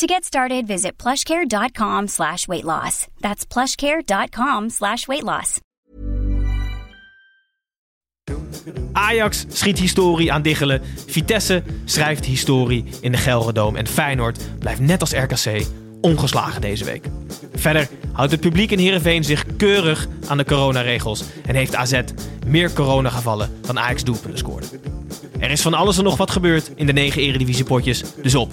To get started, visit plushcare.com slash weight loss. That's plushcare.com slash weight loss. Ajax schiet historie aan Diggelen. Vitesse schrijft historie in de Gelredome. En Feyenoord blijft net als RKC ongeslagen deze week. Verder houdt het publiek in Heerenveen zich keurig aan de coronaregels. En heeft AZ meer coronagevallen dan Ajax doelpunten scoorde. Er is van alles en nog wat gebeurd in de negen eredivisiepotjes. Dus op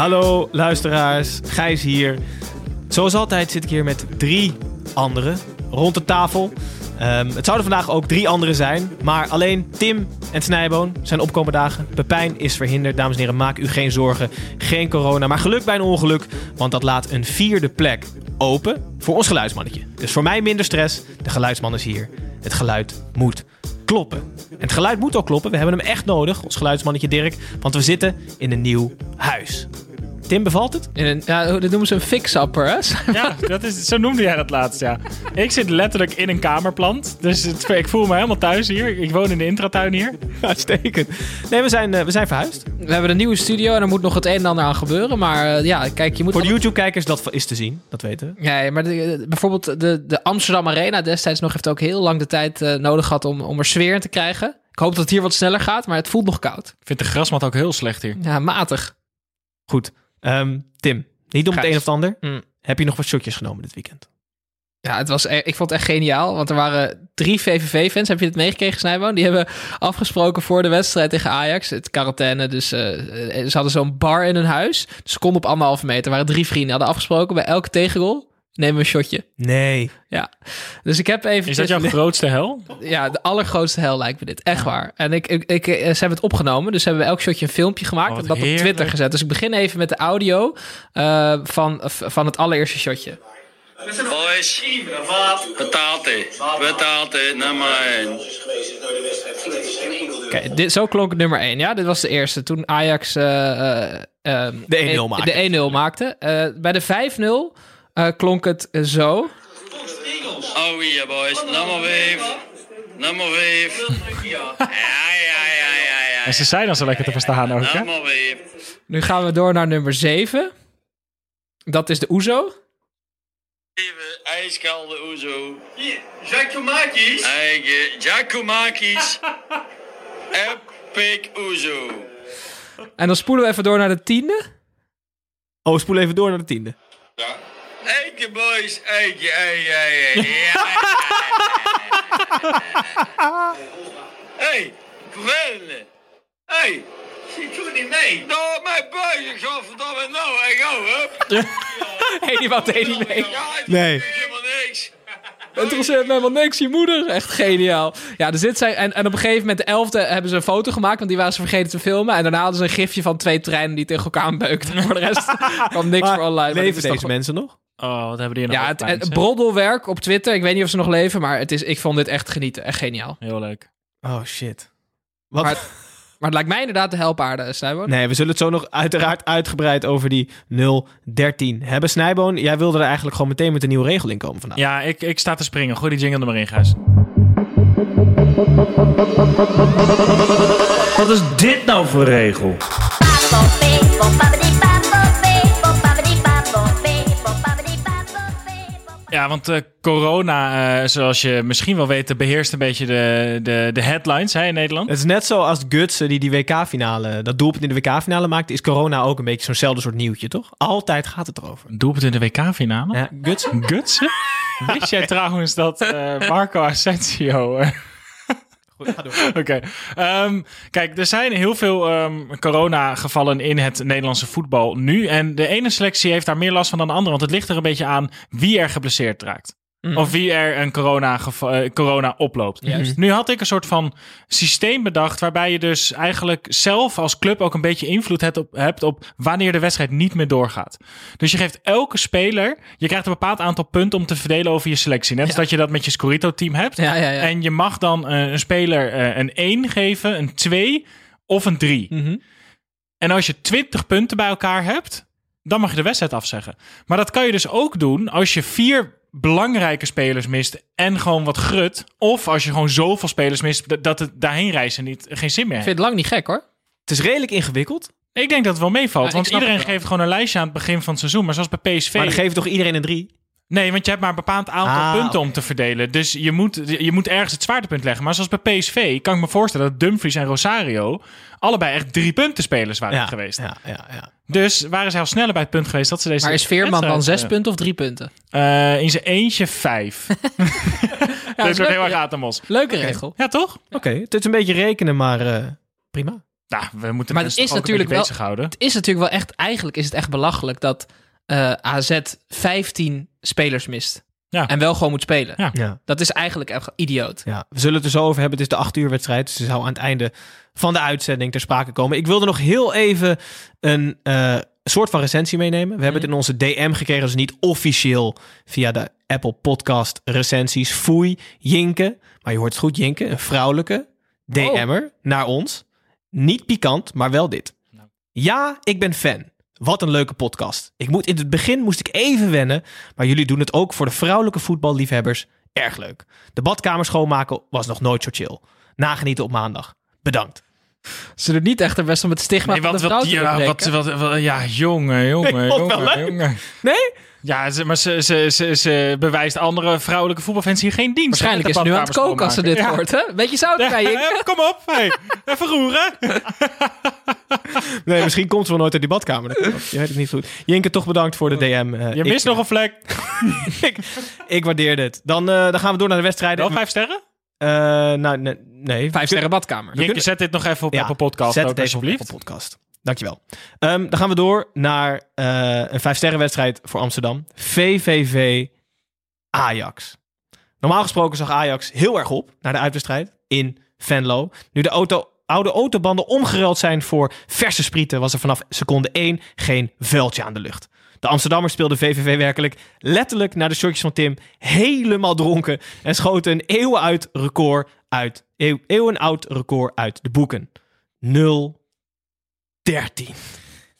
Hallo luisteraars, Gijs hier. Zoals altijd zit ik hier met drie anderen rond de tafel. Ehm, het zouden vandaag ook drie anderen zijn, maar alleen Tim en Snijboon zijn opkomende dagen. Pepijn is verhinderd, dames en heren, maak u geen zorgen. Geen corona, maar geluk bij een ongeluk, want dat laat een vierde plek open voor ons geluidsmannetje. Dus voor mij minder stress, de geluidsman is hier. Het geluid moet kloppen. En het geluid moet ook kloppen, we hebben hem echt nodig, ons geluidsmannetje Dirk, want we zitten in een nieuw huis. Tim, bevalt het? In een, ja, dat noemen ze een fixapper, hè? Ja, dat is, zo noemde jij dat laatst, ja. Ik zit letterlijk in een kamerplant. Dus het, ik voel me helemaal thuis hier. Ik woon in de intratuin hier. Uitstekend. Nee, we zijn, eh, we zijn verhuisd. We hebben een nieuwe studio en er moet nog het een en ander aan gebeuren. Maar eh, ja, kijk, je moet... Voor de YouTube-kijkers, dat is te zien. Dat weten we. Ja, maar de- bijvoorbeeld de, de Amsterdam Arena destijds nog heeft ook heel lang de tijd eh, nodig gehad om, om er sfeer in te krijgen. Ik hoop dat het hier wat sneller gaat, maar het voelt nog koud. Ik vind de grasmat ook heel slecht hier. Ja, matig. Goed. Ehm, Tim, niet om het een of het ander. Mm. Heb je nog wat shotjes genomen dit weekend? Ja, het was, e- ik vond het echt geniaal. Want er waren drie VVV-fans. Heb je het meegekregen, Snijboon? Die hebben afgesproken voor de wedstrijd tegen Ajax. Het quarantaine. Dus eh, eh, ze hadden zo'n bar in hun huis. Dus ze konden op anderhalve meter. Er waren drie vrienden. Hadden afgesproken bij elke tegengoal nemen we een shotje. Nee. Ja. Dus ik heb even... Is dat jouw grootste hel? Ja, de allergrootste hel lijkt me dit. Echt waar. En ik, ik, ik, eh, ze hebben het opgenomen. Dus hebben we elk shotje een filmpje gemaakt. Oh, en wat dat op. Twitter gezet. Dus ik begin even met de audio eh, van, van het allereerste shotje. Boys. Betaald het, nummer 1. Kijk, dit, zo klonk het nummer 1. Ja, dit was de eerste. Toen Ajax eh, eh, eh, De 1-0 maakte. De 1-0 maakte. Eh, bij de 5-0 eh, klonk het zo. Oh hier boys, nummer 5. Nummer 5. Ja, ja, ja, ja, ja. En ze zijn dan zo lekker te verstaan ook, hè? Nummer 5. Nu gaan we door naar nummer 7. Dat is de Oezo. Even ijskalde Oezo. Hier, Giacomakis. Eigen Giacomakis. Epic Oezo. En dan spoelen we even door naar de tiende. Oh, spoel even door naar de tiende. Eigen boys, eigen, eigen, eigen. Ja. Hey, vervelende. Hey, zit je niet mee? Nou, mijn buizen, godverdomme, nou, en gauw, hup. Hé, die wat deed niet mee. Ja, het Nee. helemaal niks. Interesseert me helemaal niks, je moeder. Echt geniaal. Ja, dus dit zijn, en, en op een gegeven moment, de elfde, hebben ze een foto gemaakt. Want die waren ze vergeten te filmen. En daarna hadden ze een gifje van twee treinen die tegen elkaar aanbeukten. Voor de rest kwam niks Maar voor online. Leven deze toch- mensen nog? Oh, wat hebben die er nog Ja, op het, broddelwerk op Twitter. Ik weet niet of ze nog leven, maar het is, ik vond dit echt genieten. Echt geniaal. Heel leuk. Oh, shit. Wat? Maar, maar het lijkt mij inderdaad de helpaarde, Snijboon. Nee, we zullen het zo nog uiteraard uitgebreid over die 013 hebben. Snijboon, jij wilde er eigenlijk gewoon meteen met een nieuwe regel in komen vandaag. Ja, ik, ik sta te springen. Gooi die jingle er maar in, Gijs. Wat is dit nou voor regel? Ja, want eh, corona, eh, zoals je misschien wel weet, beheerst een beetje de, de, de headlines hè, in Nederland. Het is net zoals Gutsen die die WK-finale, dat doelpunt in de WK-finale maakte, is corona ook een beetje zo'nzelfde soort nieuwtje, toch? Altijd gaat het erover. Doelpunt in de WK-finale? Ja, Gutsen? Gutsen? Wist jij trouwens dat eh, Marco Asensio... Oké. Ehm, kijk, er zijn heel veel ehm, corona-gevallen in het Nederlandse voetbal nu. En de ene selectie heeft daar meer last van dan de andere. Want het ligt er een beetje aan wie er geblesseerd raakt. Of wie er een corona, eh, corona oploopt. Juist. Nu had ik een soort van systeem bedacht. waarbij je dus eigenlijk zelf als club ook een beetje invloed hebt op, hebt op wanneer de wedstrijd niet meer doorgaat. Dus je geeft elke speler. Je krijgt een bepaald aantal punten om te verdelen over je selectie. Net als dat je dat met je Scorito-team hebt. Ja, ja, ja. En je mag dan eh, een speler eh, een 1 geven, een 2 of een 3. Mhm. En als je 20 punten bij elkaar hebt, dan mag je de wedstrijd afzeggen. Maar dat kan je dus ook doen als je vier belangrijke spelers mist en gewoon wat grut. Of als je gewoon zoveel spelers mist dat- het daarheen reizen niet, geen zin meer Ik heeft. vind het lang niet gek hoor. Het is redelijk ingewikkeld, Ik denk dat het wel meevalt. Ja, ik want iedereen het geeft gewoon een lijstje aan het begin van het seizoen. Maar zoals bij PSV... maar dan geef je toch iedereen een drie? Nee, want je hebt maar een bepaald aantal Ah, punten om te verdelen. Dus je moet, je moet ergens het zwaartepunt leggen. Maar zoals bij PSV kan ik me voorstellen dat Dumfries en Rosario... allebei echt drie punten spelers waren geweest. Ja, ja, ja. Dus waren zij al sneller bij het punt geweest dat ze deze Maar is Veerman dan zes eh, punten of drie punten? eh, in zijn eentje vijf. Ja, Dit dat is wordt heel erg atemos. Leuke regel. Ja, toch? Oké, het is een beetje rekenen, maar eh, prima. Nou, we moeten Maar het is natuurlijk beetje wel- bezighouden. Het is natuurlijk wel echt, eigenlijk is het echt belachelijk dat eh, AZ 15 spelers mist. Ja. En wel gewoon moet spelen. Ja. Ja. Dat is eigenlijk echt idioot. Ja, we zullen het er zo over hebben. Het is de acht uur wedstrijd. Dus ze zou aan het einde van de uitzending ter sprake komen. Ik wilde nog heel even een eh, soort van recensie meenemen. We hebben het in onze DM gekregen. Dus niet officieel via de Apple Podcast recensies. Foei, Jinke. Maar je hoort het goed, Jinke. Een vrouwelijke DM'er naar ons. Niet pikant, maar wel dit. Ja, ik ben fan. Wat een leuke podcast. Ik moet, in het begin moest ik even wennen, maar jullie doen het ook voor de vrouwelijke voetballiefhebbers erg leuk. De badkamer schoonmaken was nog nooit zo chill. Nagenieten op maandag. Bedankt. Ze doen niet echt haar best om het stigma Nee, van de vrouw wat, te ja, wat, doorbreken. wat, wat- ja, jongen, jongen, jongen, jongen. Nee? Ja, ze, maar ze, ze, ze, ze bewijst andere vrouwelijke voetbalfans hier geen dienst. Waarschijnlijk is ze nu aan het koken als ze dit schoonmaken. hoort. Hè? Beetje zout Ja, Jinke. ja, kom op, hey. even roeren. Nee, misschien komt ze wel nooit uit die badkamer. Je weet het niet goed. Jinke, toch bedankt voor de DM. Eh, Je ik- mist nog een vlek. ik, ik waardeer dit. Dan, eh, dan gaan we door naar de wedstrijden. Wel vijf sterren? Eh, nou, nee. nee. Vijf sterren badkamer. Jinke, zet dit nog even op Ja, Apple Podcast Zet ook, het even op alsjeblieft. Apple Podcast. Dankjewel. Ehm, dan gaan we door naar eh, een vijfsterrenwedstrijd voor Amsterdam. VVV Ajax. Normaal gesproken zag Ajax heel erg op naar de uitwedstrijd in Venlo. Nu de auto, oude autobanden omgeruild zijn voor verse sprieten... was er vanaf seconde 1 geen vuiltje aan de lucht. De Amsterdammers speelden VVV werkelijk letterlijk naar de shortjes van Tim... helemaal dronken en schoten een eeuwenoud record uit, eeuw, eeuwenoud record uit de boeken. 0 13.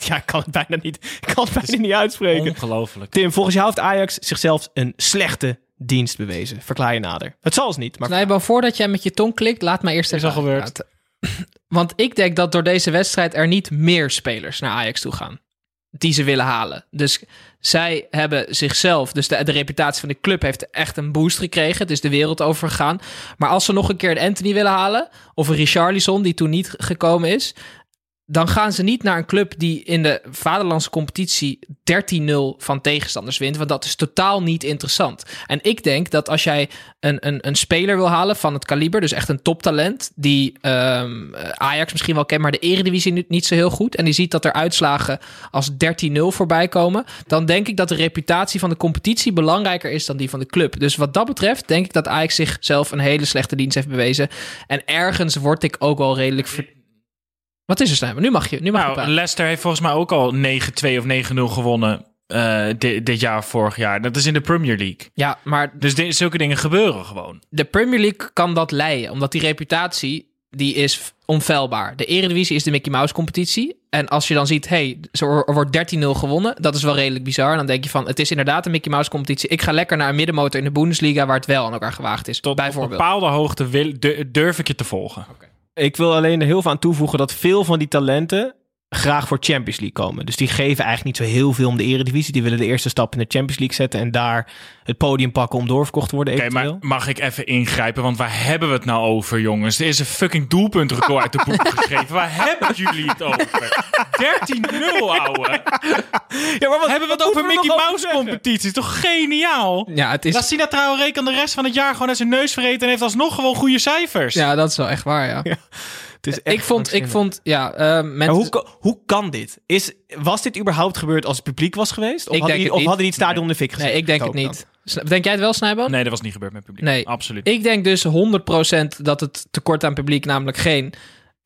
Ja, ik kan het bijna niet, ik kan het bijna niet uitspreken. Ongelooflijk. Tim, volgens jou heeft Ajax zichzelf een slechte dienst bewezen. Verklaar je nader. Het zal eens niet, maar... Voordat jij met je tong klikt, laat mij eerst Is even al gebeurd. Want ik denk dat door deze wedstrijd er niet meer spelers naar Ajax toe gaan. Die ze willen halen. Dus zij hebben zichzelf, dus de, de reputatie van de club heeft echt een boost gekregen. Het is de wereld over gegaan. Maar als ze nog een keer een Anthony willen halen, of een Richarlison die toen niet gekomen is, dan gaan ze niet naar een club die in de vaderlandse competitie 13-0 van tegenstanders wint. Want dat is totaal niet interessant. En ik denk dat als jij een, een, een speler wil halen van het kaliber, dus echt een toptalent, die ehm, Ajax misschien wel kent, maar de Eredivisie niet, niet zo heel goed. En die ziet dat er uitslagen als 13-0 voorbij komen. Dan denk ik dat de reputatie van de competitie belangrijker is dan die van de club. Dus wat dat betreft denk ik dat Ajax zichzelf een hele slechte dienst heeft bewezen. En ergens word ik ook wel redelijk... Wat is er, Snijboom? Nu mag je, nu mag je Nou, praten. Leicester heeft volgens mij ook al 9-2 of 9-0 gewonnen eh, di- dit jaar of vorig jaar. Dat is in de Premier League. Ja, maar Dus zulke dingen gebeuren gewoon. de Premier League kan dat leiden, omdat die reputatie die is onfeilbaar. De Eredivisie is de Mickey Mouse competitie. En als je dan ziet, hey, zo- er wordt 13-0 gewonnen, dat is wel redelijk bizar. En dan denk je van, het is inderdaad een Mickey Mouse competitie. Ik ga lekker naar een middenmotor in de Bundesliga, waar het wel aan elkaar gewaagd is. Tot op een bijvoorbeeld. bepaalde hoogte wil, durf ik je te volgen. Ik wil alleen er heel veel aan toevoegen dat veel van die talenten graag voor Champions League komen. Dus die geven eigenlijk niet zo heel veel om de eredivisie. Die willen de eerste stap in de Champions League zetten en daar het podium pakken om doorverkocht te worden Oké, maar mag ik even ingrijpen? Want waar hebben we het nou over, jongens? Er is een fucking doelpuntrecord uit de boeken geschreven. Waar hebben jullie het over? 13-0, ouwe. Ja, maar wat, Hebben we het over Mickey Mouse competities? Toch geniaal? Ja, het is... Lassina Traoré kan de rest van het jaar gewoon uit zijn neus vergeten... en heeft alsnog gewoon goede cijfers. Ja, dat is wel echt waar, ja. Het is echt Ik vond, ik vond, ja, eh, Maar mensen... hoe, hoe kan dit? Is, was dit überhaupt gebeurd als het publiek was geweest? Of, Ik hadden, denk die, het of niet. hadden die het stadion in de fik gezet? Nee, ik denk het dan. niet. Denk jij het wel, Snijboon? Nee, dat was niet gebeurd met publiek. Nee. Absoluut. Ik denk dus 100% dat het tekort aan publiek, namelijk geen,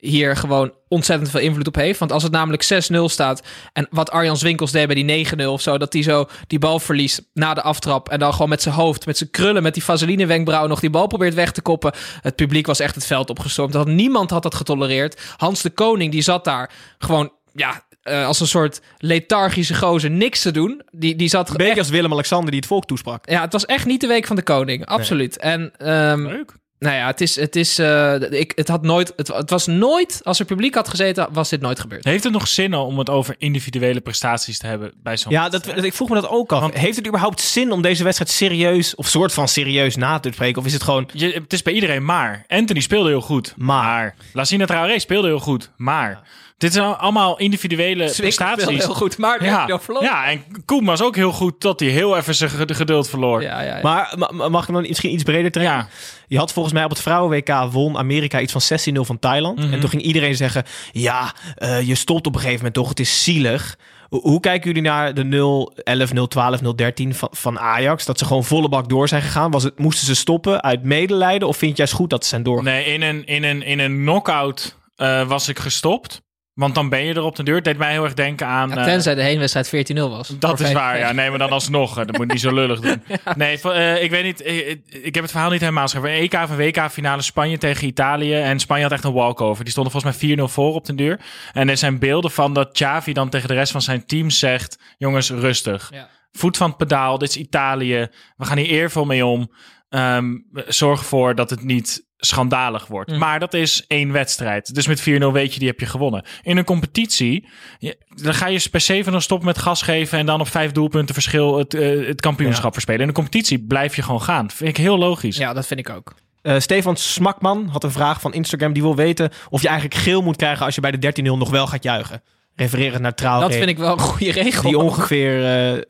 hier gewoon ontzettend veel invloed op heeft. Want als het namelijk 6-0 staat en wat Arjan Winkels deed bij die 9-0 of zo, dat hij zo die bal verliest na de aftrap en dan gewoon met zijn hoofd, met zijn krullen, met die vaseline wenkbrauw nog die bal probeert weg te koppen. Het publiek was echt het veld opgestormd. Dat, niemand had dat getolereerd. Hans de Koning, die zat daar gewoon, ja... eh, als een soort lethargische gozer niks te doen. Die, die zat Een beetje echt- als Willem-Alexander die het volk toesprak. ja, het was echt niet de week van de koning. Absoluut. En ehm, Leuk. Nou ja, het is, het is, eh, ik, het had nooit, het, het was nooit, als er publiek had gezeten, was dit nooit gebeurd. Heeft het nog zin om het over individuele prestaties te hebben bij zo'n Ja, dat, ik vroeg me dat ook af. Heeft het überhaupt zin om deze wedstrijd serieus, of soort van serieus na te spreken? Of is het gewoon... Je, het is bij iedereen maar. Anthony speelde heel goed. Maar. Lassina Traoré speelde heel goed. Maar. Dit zijn allemaal individuele speelde prestaties. heel goed, maar Ja. ja. verloren. ja, en Koen was ook heel goed tot hij heel even zijn ged- geduld verloor. Ja, ja, ja. Maar ma- ma- mag ik dan misschien iets breder trekken? Ja. Je had volgens mij op het vrouwen-WK won Amerika iets van 16-0 van Thailand. Mhm. En toen ging iedereen zeggen, ja, eh, je stopt op een gegeven moment toch, het is zielig. Hoe, kijken jullie naar de 0-11, 0-12, 0-13 van, van Ajax? Dat ze gewoon volle bak door zijn gegaan. Was het, moesten ze stoppen uit medelijden? Of vind je juist goed dat ze zijn doorgegaan? Nee, in een, in een, in een knockout eh, was ik gestopt. Want dan ben je er op de deur. Het deed mij heel erg denken aan... Ja, eh, tenzij de heenwedstrijd 14-0 was. Dat is waar, ja. Nee, maar dan alsnog. hè. Dat moet niet zo lullig doen. Nee, eh, ik weet niet. Ik, ik heb het verhaal niet helemaal geschreven. EK of WK-finale Spanje tegen Italië. En Spanje had echt een walkover. Die stonden volgens mij 4-0 voor op de deur. En er zijn beelden van dat Xavi dan tegen de rest van zijn team zegt... Jongens, rustig. Ja. Voet van het pedaal. Dit is Italië. We gaan hier eervol mee om. Ehm, zorg ervoor dat het niet schandalig wordt. Mm. Maar dat is één wedstrijd. Dus met 4-0 weet je, die heb je gewonnen. In een competitie, je- dan ga je per se van een stop met gas geven... en dan op vijf doelpunten verschil het, eh, het kampioenschap verspelen. In een competitie blijf je gewoon gaan. Vind ik heel logisch. Ja, dat vind ik ook. Eh, Stefan Smakman had een vraag van Instagram. Die wil weten of je eigenlijk geel moet krijgen als je bij de 13-0 nog wel gaat juichen. Refererend naar Traoré. Dat vind ik wel een goede regel. Die ongeveer eh,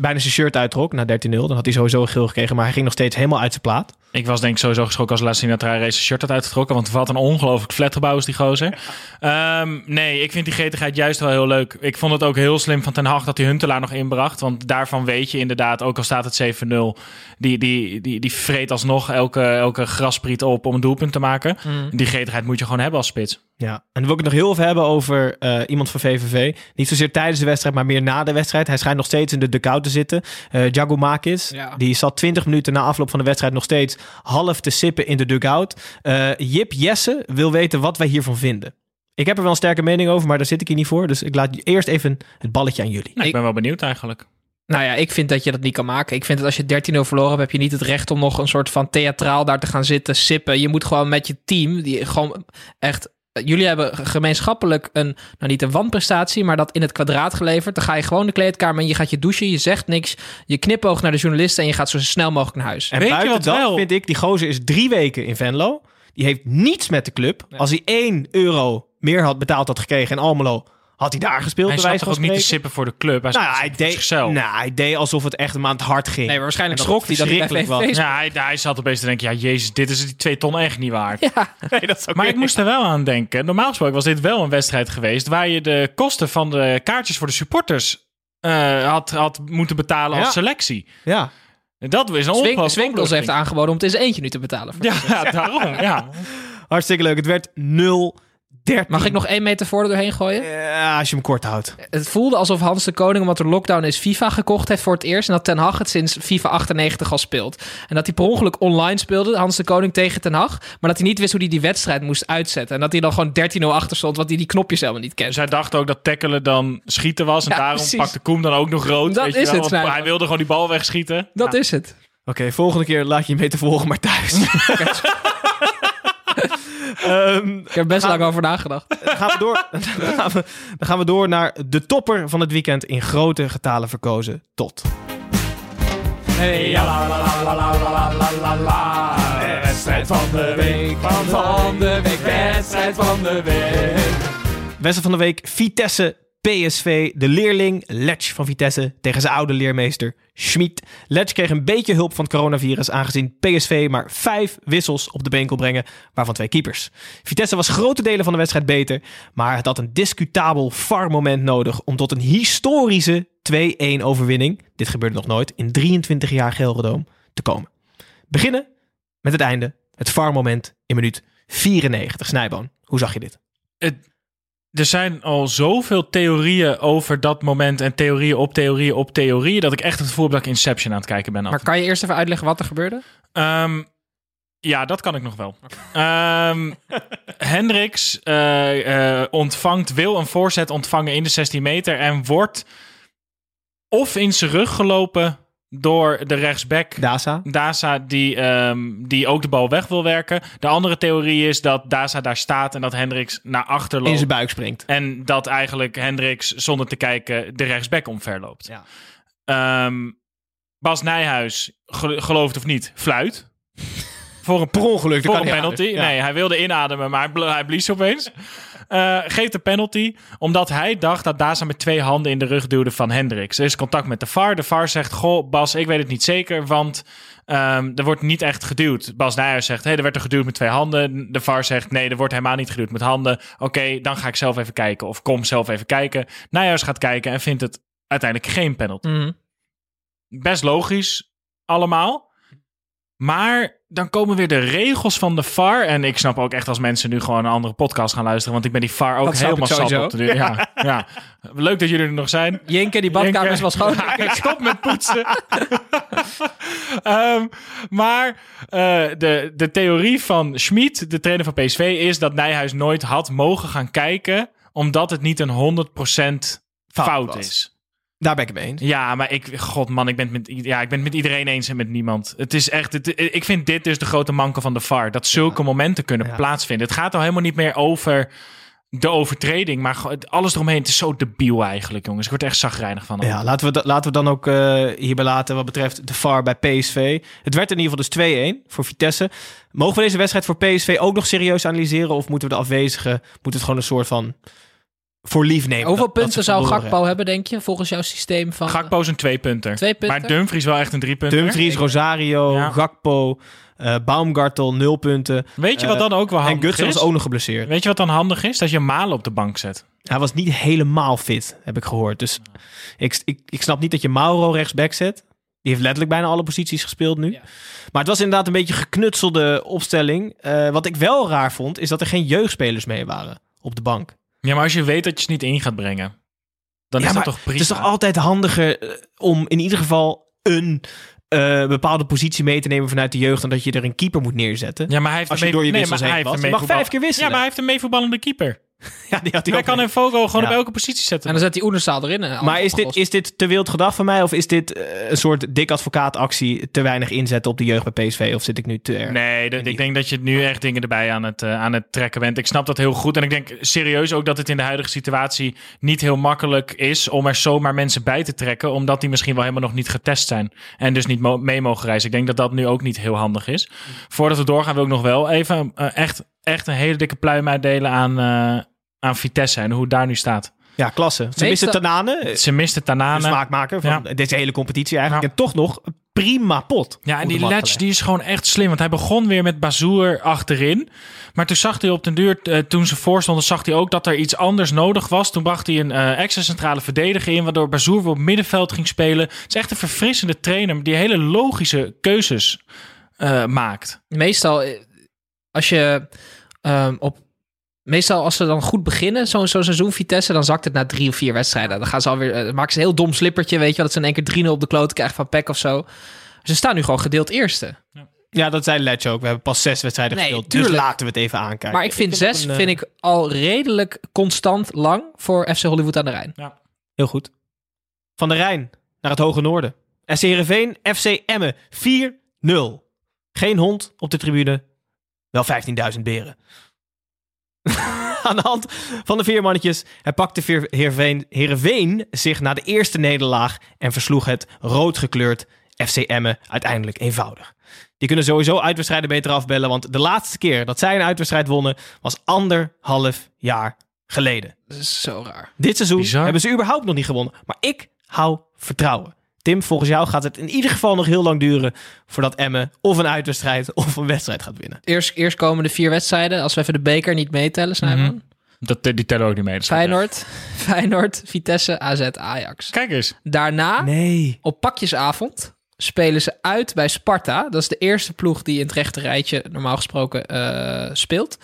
bijna zijn shirt uittrok na 13-0. Dan had hij sowieso geel gekregen. Maar hij ging nog steeds helemaal uit zijn plaat. Ik was denk ik sowieso geschrokken als Lassina Traoré zijn shirt had uitgetrokken. Want wat een ongelooflijk flatgebouw is die gozer. Ehm, nee, ik vind die gretigheid juist wel heel leuk. Ik vond het ook heel slim van Ten Hag dat hij Huntelaar nog inbracht. Want daarvan weet je inderdaad, ook al staat het 7-0... Die, die, die, die vreet alsnog elke, elke graspriet op om een doelpunt te maken. Mm. Die gretigheid moet je gewoon hebben als spits. Ja, en dan wil ik het nog heel even hebben over eh, iemand van VVV. Niet zozeer tijdens de wedstrijd, maar meer na de wedstrijd. Hij schijnt nog steeds in de dugout te zitten. Eh Giacomakis, Ja. die zat 20 minuten na afloop van de wedstrijd nog steeds half te sippen in de dugout. Eh Jip Jesse wil weten wat wij hiervan vinden. Ik heb er wel een sterke mening over, maar daar zit ik hier niet voor. Dus ik laat eerst even het balletje aan jullie. Nou, ik Ik- ben wel benieuwd eigenlijk. Nou ja, ik vind dat je dat niet kan maken. Ik vind dat als je 13-0 verloren hebt, heb je niet het recht om nog een soort van theatraal daar te gaan zitten, sippen. Je moet gewoon met je team, die gewoon echt... Jullie hebben gemeenschappelijk een, nou niet een wanprestatie, maar dat in het kwadraat geleverd. Dan ga je gewoon de kleedkamer in, je gaat je douchen, je zegt niks. Je knipoogt naar de journalisten en je gaat zo snel mogelijk naar huis. En Weet je buiten wat dat wel? vind ik, die gozer is drie weken in Venlo. Die heeft niets met de club. Als hij 1 euro meer had betaald had gekregen in Almelo, had hij daar gespeeld. Hij zat toch ook niet te sippen voor de club? Hij Nou, ja, hij deed, zichzelf. nou, hij deed alsof het echt een aan het hart ging. Nee, maar waarschijnlijk schrok hij dat hij was. Ja, hij, hij zat opeens te denken, ja jezus, dit is die twee ton echt niet waard. Ja, Nee, dat is Maar ik moest er wel aan denken. Normaal gesproken was dit wel een wedstrijd geweest... waar je de kosten van de kaartjes voor de supporters eh, had, had moeten betalen als Ja. selectie. Ja. Dat is een ongelooflijke Swinkels heeft aangeboden om het in zijn eentje nu te betalen. Voor Ja, daarom. Ja. Hartstikke leuk. Het werd 0 13. Mag ik nog één metafoor er doorheen gooien? Ja, als je hem kort houdt. Het voelde alsof Hans de Koning, omdat er lockdown is, FIFA gekocht heeft voor het eerst. En dat Ten Hag het sinds FIFA 98 al speelt. En dat hij per ongeluk online speelde, Hans de Koning tegen Ten Hag. Maar dat hij niet wist hoe hij die wedstrijd moest uitzetten. En dat hij dan gewoon 13-0 achter stond, want hij die knopjes helemaal niet kent. Dus hij dacht ook dat tackelen dan schieten was. En Ja, daarom precies. pakte Koem dan ook nog rood. Dat weet je is wel, het, Snijder. Hij wilde gewoon die bal wegschieten. Dat Ja. is het. Oké, volgende keer laat je je mee te volgen maar thuis. Um, ik heb best lang over nagedacht. Dan gaan, we door, dan, gaan we, gaan door naar de topper van het weekend in grote getalen verkozen tot. Hey, ja, la, la, la, la de Wedstrijd van de week, van, van de week, wedstrijd van de week. Wedstrijd van de week, Vitesse PSV. De leerling Letch van Vitesse tegen zijn oude leermeester Schmid. Letch kreeg een beetje hulp van het coronavirus aangezien PSV maar vijf wissels op de been kon brengen, waarvan twee keepers. Vitesse was grote delen van de wedstrijd beter, maar het had een discutabel VAR-moment nodig om tot een historische 2-1 overwinning, dit gebeurde nog nooit, in 23 jaar Gelredome te komen. Beginnen met het einde, het VAR-moment in minuut 94. Snijboon, hoe zag je dit? Het- er zijn al zoveel theorieën over dat moment en theorieën op theorieën op theorieën dat ik echt het gevoel heb dat ik Inception aan het kijken ben. Maar kan je eerst even uitleggen wat er gebeurde? Ehm, ja, dat kan ik nog wel. Ehm Hendricks eh, eh, ontvangt, wil een voorzet ontvangen in de 16 meter en wordt of in zijn rug gelopen door de rechtsback Dasa? Daza die, ehm, die ook de bal weg wil werken. De andere theorie is dat Daza daar staat en dat Hendricks naar achter In loopt. zijn buik springt. En dat eigenlijk Hendricks zonder te kijken de rechtsback omver loopt. Ja. Ehm, Bas Nijhuis, gel- gelooft of niet, fluit. Voor een Per ongeluk, voor een penalty. Ja. Nee, hij wilde inademen, maar hij, bl- hij blies opeens. Eh, geeft de penalty, omdat hij dacht dat Daza met twee handen in de rug duwde van Hendricks. Er is contact met de VAR. De VAR zegt, goh, Bas, ik weet het niet zeker, want ehm, er wordt niet echt geduwd. Bas Nijhuis zegt, hé, hey, er werd er geduwd met twee handen. De VAR zegt, nee, er wordt helemaal niet geduwd met handen. Oké, dan ga ik zelf even kijken, of kom zelf even kijken. Nijhuis gaat kijken en vindt het uiteindelijk geen penalty Mhm. best logisch allemaal. Maar dan komen weer de regels van de VAR. En ik snap ook echt als mensen nu gewoon een andere podcast gaan luisteren. Want ik ben die VAR ook Dat helemaal zat op. Ja, ja. Leuk dat jullie er nog zijn. Jinke, die badkamer is wel schoon. Ja, ik stop met poetsen. Ehm, maar eh, de, de theorie van Schmid, de trainer van PSV, is dat Nijhuis nooit had mogen gaan kijken. Omdat het niet een 100% fout, is. Daar ben ik het mee eens. Ja, maar ik, god man, ik ben, het met, ja, ik ben het met iedereen eens en met niemand. Het is echt, het, ik vind dit dus de grote manko van de VAR. Dat zulke momenten kunnen Ja. plaatsvinden. Het gaat al helemaal niet meer over de overtreding, maar alles eromheen. Het is zo debiel eigenlijk, jongens. Ik word er echt zagrijnig van. Ja, laten we, laten we dan ook eh, hierbij laten wat betreft de VAR bij PSV. Het werd in ieder geval dus 2-1 voor Vitesse. Mogen we deze wedstrijd voor PSV ook nog serieus analyseren? Of moeten we de afwezigen, moet het gewoon een soort van voor lief nemen? Hoeveel dat- punten zou Gakpo hebben, denk je, volgens jouw systeem van... Gakpo is een twee punter. Twee punten? Maar Dumfries wel echt een drie punter. Dumfries, Rosario, Ja. Gakpo, eh Baumgartel, nul punten. Weet je wat Eh, dan ook wel En handig Gutsen is? was ook nog geblesseerd. Weet je wat dan handig is? Dat je Malen op de bank zet. Hij was niet helemaal fit, heb ik gehoord. Dus ik, ik, ik snap niet dat je Mauro rechtsback zet. Die heeft letterlijk bijna alle posities gespeeld nu. Ja. Maar het was inderdaad een beetje geknutselde opstelling. Eh, wat ik wel raar vond, is dat er geen jeugdspelers mee waren op de bank. Ja, maar als je weet dat je ze niet in gaat brengen, dan Ja, is dat toch prima. Het is toch altijd handiger eh, om in ieder geval een eh, bepaalde positie mee te nemen vanuit de jeugd... dan dat je er een keeper moet neerzetten. Ja, maar hij heeft Als een je door je mee- maar heen hij heeft mag vijf keer wisselen. Ja, maar hij heeft een meevoetballende keeper. Ja, die had hij Hij ook kan in Fogo gewoon Ja. op elke positie zetten. En dan zet hij Oenerstaal erin. en Maar is dit, is dit te wild gedacht van mij? Of is dit eh, een soort dik advocaatactie te weinig inzetten op de jeugd bij PSV? Of zit ik nu te erg? Nee, de- ik denk dat je nu echt dingen erbij aan het, eh, aan het trekken bent. Ik snap dat heel goed. En ik denk serieus ook dat het in de huidige situatie niet heel makkelijk is om er zomaar mensen bij te trekken. Omdat die misschien wel helemaal nog niet getest zijn. En dus niet mo- mee mogen reizen. Ik denk dat dat nu ook niet heel handig is. Voordat we doorgaan wil ik nog wel even eh, echt, echt een hele dikke pluim uitdelen aan, eh, aan Vitesse. En hoe het daar nu staat. Ja, klasse. Ze missen Tanane, Ze misten de Tanane. smaakmaker van Ja. deze hele competitie eigenlijk. Ja. En toch nog een prima pot. Ja, en de die Letch die is gewoon echt slim. Want hij begon weer met Bazoer achterin. Maar toen zag hij op den duur, eh, toen ze voorstonden, zag hij ook dat er iets anders nodig was. Toen bracht hij een eh, extra centrale verdediger in, waardoor Bazoer weer op middenveld ging spelen. Het is echt een verfrissende trainer die hele logische keuzes eh, maakt. Meestal, als je ehm, op... Meestal als ze dan goed beginnen, zo'n zo'n seizoen Vitesse, dan zakt het na drie of vier wedstrijden. Dan gaan ze alweer, eh, maken ze een heel dom slippertje, weet je wel, dat ze in één keer 3-0 op de kloot krijgen van Peck of zo. Ze staan nu gewoon gedeeld eerste. Ja, dat zei Letch ook. We hebben pas zes wedstrijden Nee, gespeeld. tuurlijk. Dus laten we het even aankijken. maar ik vind het zes een, eh, vind ik al redelijk constant lang voor FC Hollywood aan de Rijn. Heel goed. Van de Rijn naar het Hoge Noorden. SC Heerenveen, FC Emmen 4-0. Geen hond op de tribune. Wel 15.000 beren. Aan de hand van de vier mannetjes herpakte Heerenveen, Heerenveen zich na de eerste nederlaag en versloeg het rood gekleurd FC Emmen uiteindelijk eenvoudig. Die kunnen sowieso uitwedstrijden beter afbellen, want de laatste keer dat zij een uitwedstrijd wonnen was anderhalf jaar geleden. Dat is zo raar. Dit seizoen Bizar. hebben ze überhaupt nog niet gewonnen. Maar ik hou vertrouwen. Tim, volgens jou gaat het in ieder geval nog heel lang duren voordat Emmen of een uitwedstrijd of een wedstrijd gaat winnen. Eerst, eerst komen de vier wedstrijden. Als we even de beker niet meetellen, Snijboon. Dat, die tellen ook niet mee. Feyenoord, Feyenoord, Vitesse, AZ, Ajax. Kijk eens. Daarna, Nee. op pakjesavond, spelen ze uit bij Sparta. Dat is de eerste ploeg die in het rechte rijtje normaal gesproken eh, speelt.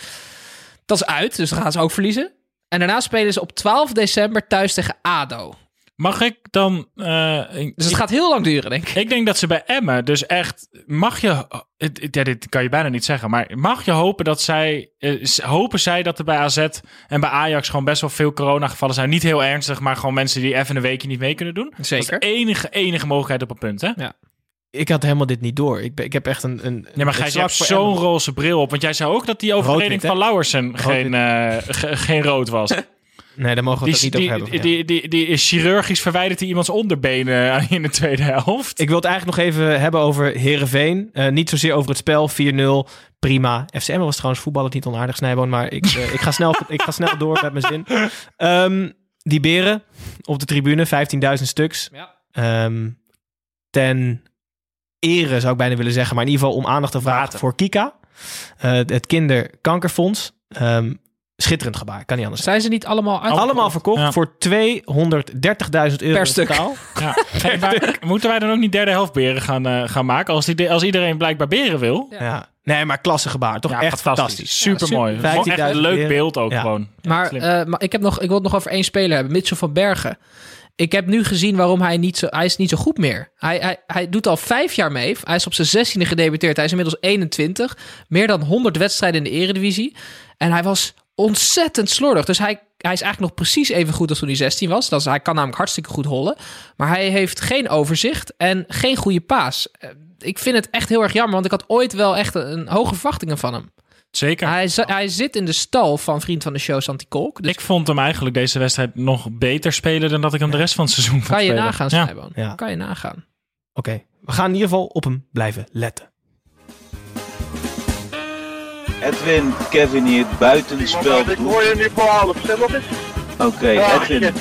Dat is uit, dus dan gaan ze ook verliezen. En daarna spelen ze op 12 december thuis tegen ADO. Mag ik dan... eh, Dus het gaat heel lang duren, denk ik. Ik denk dat ze bij Emmen dus echt... Mag je... het- het- Ja, dit kan je bijna niet zeggen. Maar mag je hopen dat zij... eh, hopen zij dat er bij AZ en bij Ajax gewoon best wel veel coronagevallen zijn. Niet heel ernstig, maar gewoon mensen die even een weekje niet mee kunnen doen. Dat Zeker. is de enige, enige mogelijkheid op een punt, hè? Ik had helemaal dit niet door. Ik, ben, ik heb echt een. een Ja, maar Gijs, je hebt zo'n roze bril op. Want jij zei ook dat die overtreding van Lauwersen geen, eh, ge- geen rood was. Nee, daar mogen we Die, het niet die, over hebben. die, Ja. die, die, is chirurgisch verwijderd die iemands onderbenen in de tweede helft. Ik wil het eigenlijk nog even hebben over Herenveen. niet zozeer over het spel. 4-0. Prima. FCM was trouwens voetballen niet onaardig, Snijboon. Maar ik, eh, ik, ga snel, ik ga snel door met mijn zin. Ehm, die beren op de tribune. 15.000 stuks. Ja. Ehm, ten ere zou ik bijna willen zeggen. Maar in ieder geval om aandacht te vragen voor Kika. Eh, het kinderkankerfonds. Ehm, schitterend gebaar. Kan niet anders. Zijn ze niet allemaal uit? Allemaal verkocht Ja. voor 230.000 euro Per stuk. totaal. Ja. Hey, moeten wij dan ook niet derde helft beren gaan, eh, gaan maken? Als, die, als iedereen blijkbaar beren wil. Ja. Nee, maar klasse gebaar. Toch Ja, echt fantastisch. Super mooi. super. Echt een 15.000 leuk beeld ook Ja. gewoon. Maar, eh, maar ik, heb nog, ik wil het nog over één speler hebben. Mitchell van Bergen. Ik heb nu gezien waarom hij niet zo... Hij is niet zo goed meer. Hij, hij, hij doet al vijf jaar mee. Hij is op zijn zestiende gedebuteerd. Hij is inmiddels 21. Meer dan 100 wedstrijden in de eredivisie. En hij was ontzettend slordig. Dus hij, hij is eigenlijk nog precies even goed als toen hij 16 was. Dat is, hij kan namelijk hartstikke goed hollen. Maar hij heeft geen overzicht en geen goede paas. Eh, Ik vind het echt heel erg jammer. Want ik had ooit wel echt een, een hoge verwachtingen van hem. Zeker. Hij, hij zit in de stal van vriend van de show Santi Kolk. Dus ik vond hem eigenlijk deze wedstrijd nog beter spelen dan dat ik hem de rest van het seizoen vond kan je spelen. nagaan, Ja. Snijboon. Ja. Kan je nagaan. Oké, we gaan in ieder geval op hem blijven letten. Edwin, Kevin hier, buitenspel. Ik hoor je nu voor half. Stel op eens. Oké, Edwin.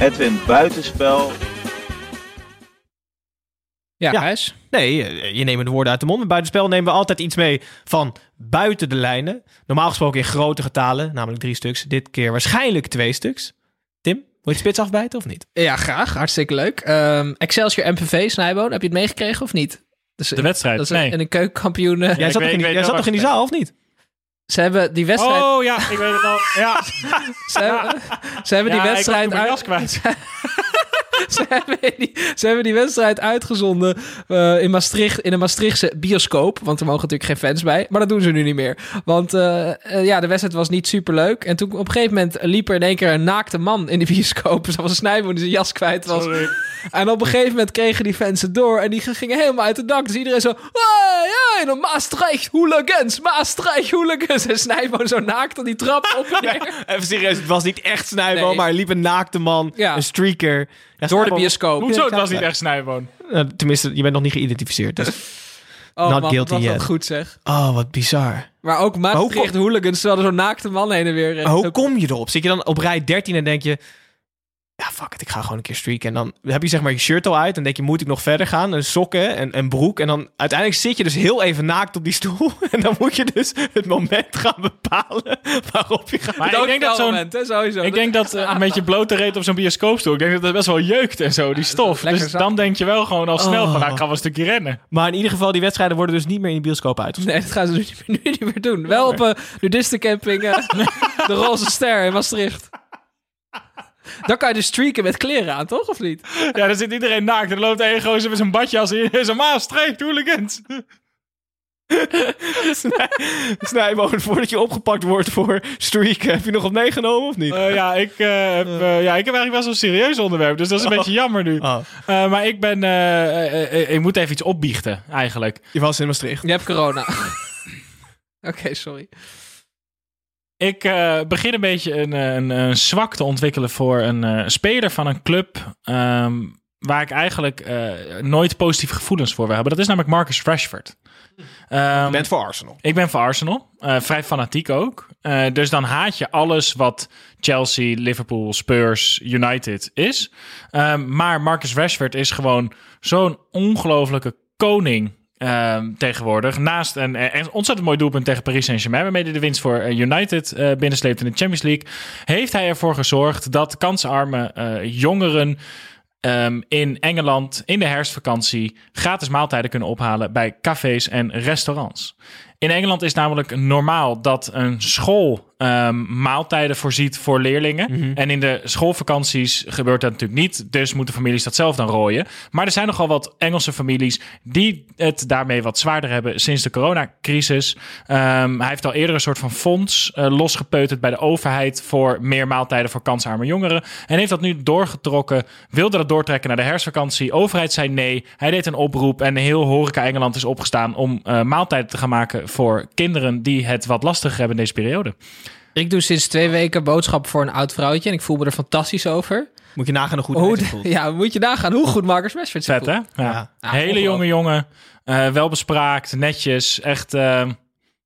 Edwin, buitenspel. Ja, Ja. Gijs? Nee, eh, je neemt de woorden uit de mond. Met buitenspel nemen we altijd iets mee van buiten de lijnen. Normaal gesproken in grote getalen, namelijk drie stuks. Dit keer waarschijnlijk twee stuks. Tim, wil je het spits afbijten of niet? Ja, graag. Hartstikke leuk. Ehm, Excelsior MVV, Snijboon. Heb je het meegekregen of niet? Dus, De wedstrijd, dat is nee. een, een keukenkampioen. eh, jij zat, weet- toch in, die, weet jij wel zat toch in die waar zaal, of niet? Ze hebben die wedstrijd... Oh ja, ik weet het al. Ja, Ze hebben, ze hebben die wedstrijd ik uit, kwijt. ze, hebben die, ze hebben die wedstrijd uitgezonden eh, in Maastricht, in een Maastrichtse bioscoop. Want er mogen natuurlijk geen fans bij. Maar dat doen ze nu niet meer. Want eh, eh, ja, de wedstrijd was niet super leuk. En toen op een gegeven moment liep er in één keer een naakte man in de bioscoop. Dat was een snijboon die zijn jas kwijt was. Sorry. En op een gegeven moment kregen die fans het door. En die gingen helemaal uit de dak. Dus iedereen zo... Hey, hey, Maastricht hooligans, Maastricht hooligans. En Snijboon zo naakt op die trap op en neer. Even serieus, het was niet echt snijbal, Nee. maar er liep een naakte man, Ja. een streaker. Ja, Door de bioscoop. Hoezo? Het was niet echt Snijboon. Eh, tenminste, je bent nog niet geïdentificeerd. Dus. Oh Not man, guilty wat yet. dat goed zeg. Oh, wat bizar. Maar ook Maastricht hoe hooligans, terwijl er zo'n naakte man heen en weer... Hoe kom je erop? Zit je dan op rij 13 en denk je... Ja, fuck it, ik ga gewoon een keer streaken. En dan heb je zeg maar je shirt al uit. En denk je, moet ik nog verder gaan? En sokken en, en broek. En dan uiteindelijk zit je dus heel even naakt op die stoel. En dan moet je dus het moment gaan bepalen waarop je gaat. Maar ik denk dat zo'n... sowieso. Ik denk dat eh, met je blote reet op zo'n bioscoopstoel, ik denk dat dat best wel jeukt en zo, die stof. Dus dan denk je wel gewoon al snel van, Oh. nou, ik ga wel een stukje rennen. Maar in ieder geval, die wedstrijden worden dus niet meer in de bioscoop uit. Nee, dat gaan ze nu niet meer, nu niet meer doen. Wel op een nudistencamping, eh, de Roze Ster in Maastricht. Dan kan je dus streaken met kleren aan, toch? Of niet? Ja, dan zit iedereen naakt. Er loopt één gozer met zijn badjas in. Zo'n Maastricht, hooligans. Snijboon, voordat je opgepakt wordt voor streaken. Heb je nog wat meegenomen of niet? Eh, ja, ik, eh, heb, eh, ja, ik heb eigenlijk best wel een serieus onderwerp. Dus dat is een beetje jammer nu. Oh, Eh, maar ik ben... ik moet even iets opbiechten, eigenlijk. je was in Maastricht. Je hebt corona. Oké, sorry. Ik eh, begin een beetje een, een, een zwak te ontwikkelen voor een eh, speler van een club. ehm, waar ik eigenlijk eh, nooit positieve gevoelens voor wil hebben. Dat is namelijk Marcus Rashford. Ehm, Je bent voor Arsenal. ik ben voor Arsenal. Eh, vrij fanatiek ook. Eh, dus dan haat je alles wat Chelsea, Liverpool, Spurs, United is. Ehm, maar Marcus Rashford is gewoon zo'n ongelofelijke koning ehm, tegenwoordig. Naast een, eh, een ontzettend mooi doelpunt tegen Paris Saint-Germain... waarmee hij de winst voor eh, United eh binnensleept in de Champions League... heeft hij ervoor gezorgd dat kansarme jongeren... ehm, in Engeland in de herfstvakantie gratis maaltijden kunnen ophalen bij cafés en restaurants. In Engeland is namelijk normaal dat een school ehm, maaltijden voorziet voor leerlingen. En in de schoolvakanties gebeurt dat natuurlijk niet. Dus moeten families dat zelf dan rooien. Maar er zijn nogal wat Engelse families die het daarmee wat zwaarder hebben sinds de coronacrisis. Ehm, hij heeft al eerder een soort van fonds eh, losgepeuterd bij de overheid voor meer maaltijden voor kansarme jongeren. En heeft dat nu doorgetrokken. Wilde dat doortrekken naar de herfstvakantie. Overheid zei nee. Hij deed een oproep en heel horeca Engeland is opgestaan om eh, maaltijden te gaan maken voor kinderen die het wat lastiger hebben in deze periode. Ik doe sinds twee weken boodschap voor een oud vrouwtje en ik voel me er fantastisch over. Moet je nagaan hoe goed Hoe, ja, moet je nagaan hoe goed Marcus Rashford hè? Ja. Ja, Hele jonge jongen. eh welbespraakt, netjes. Echt eh,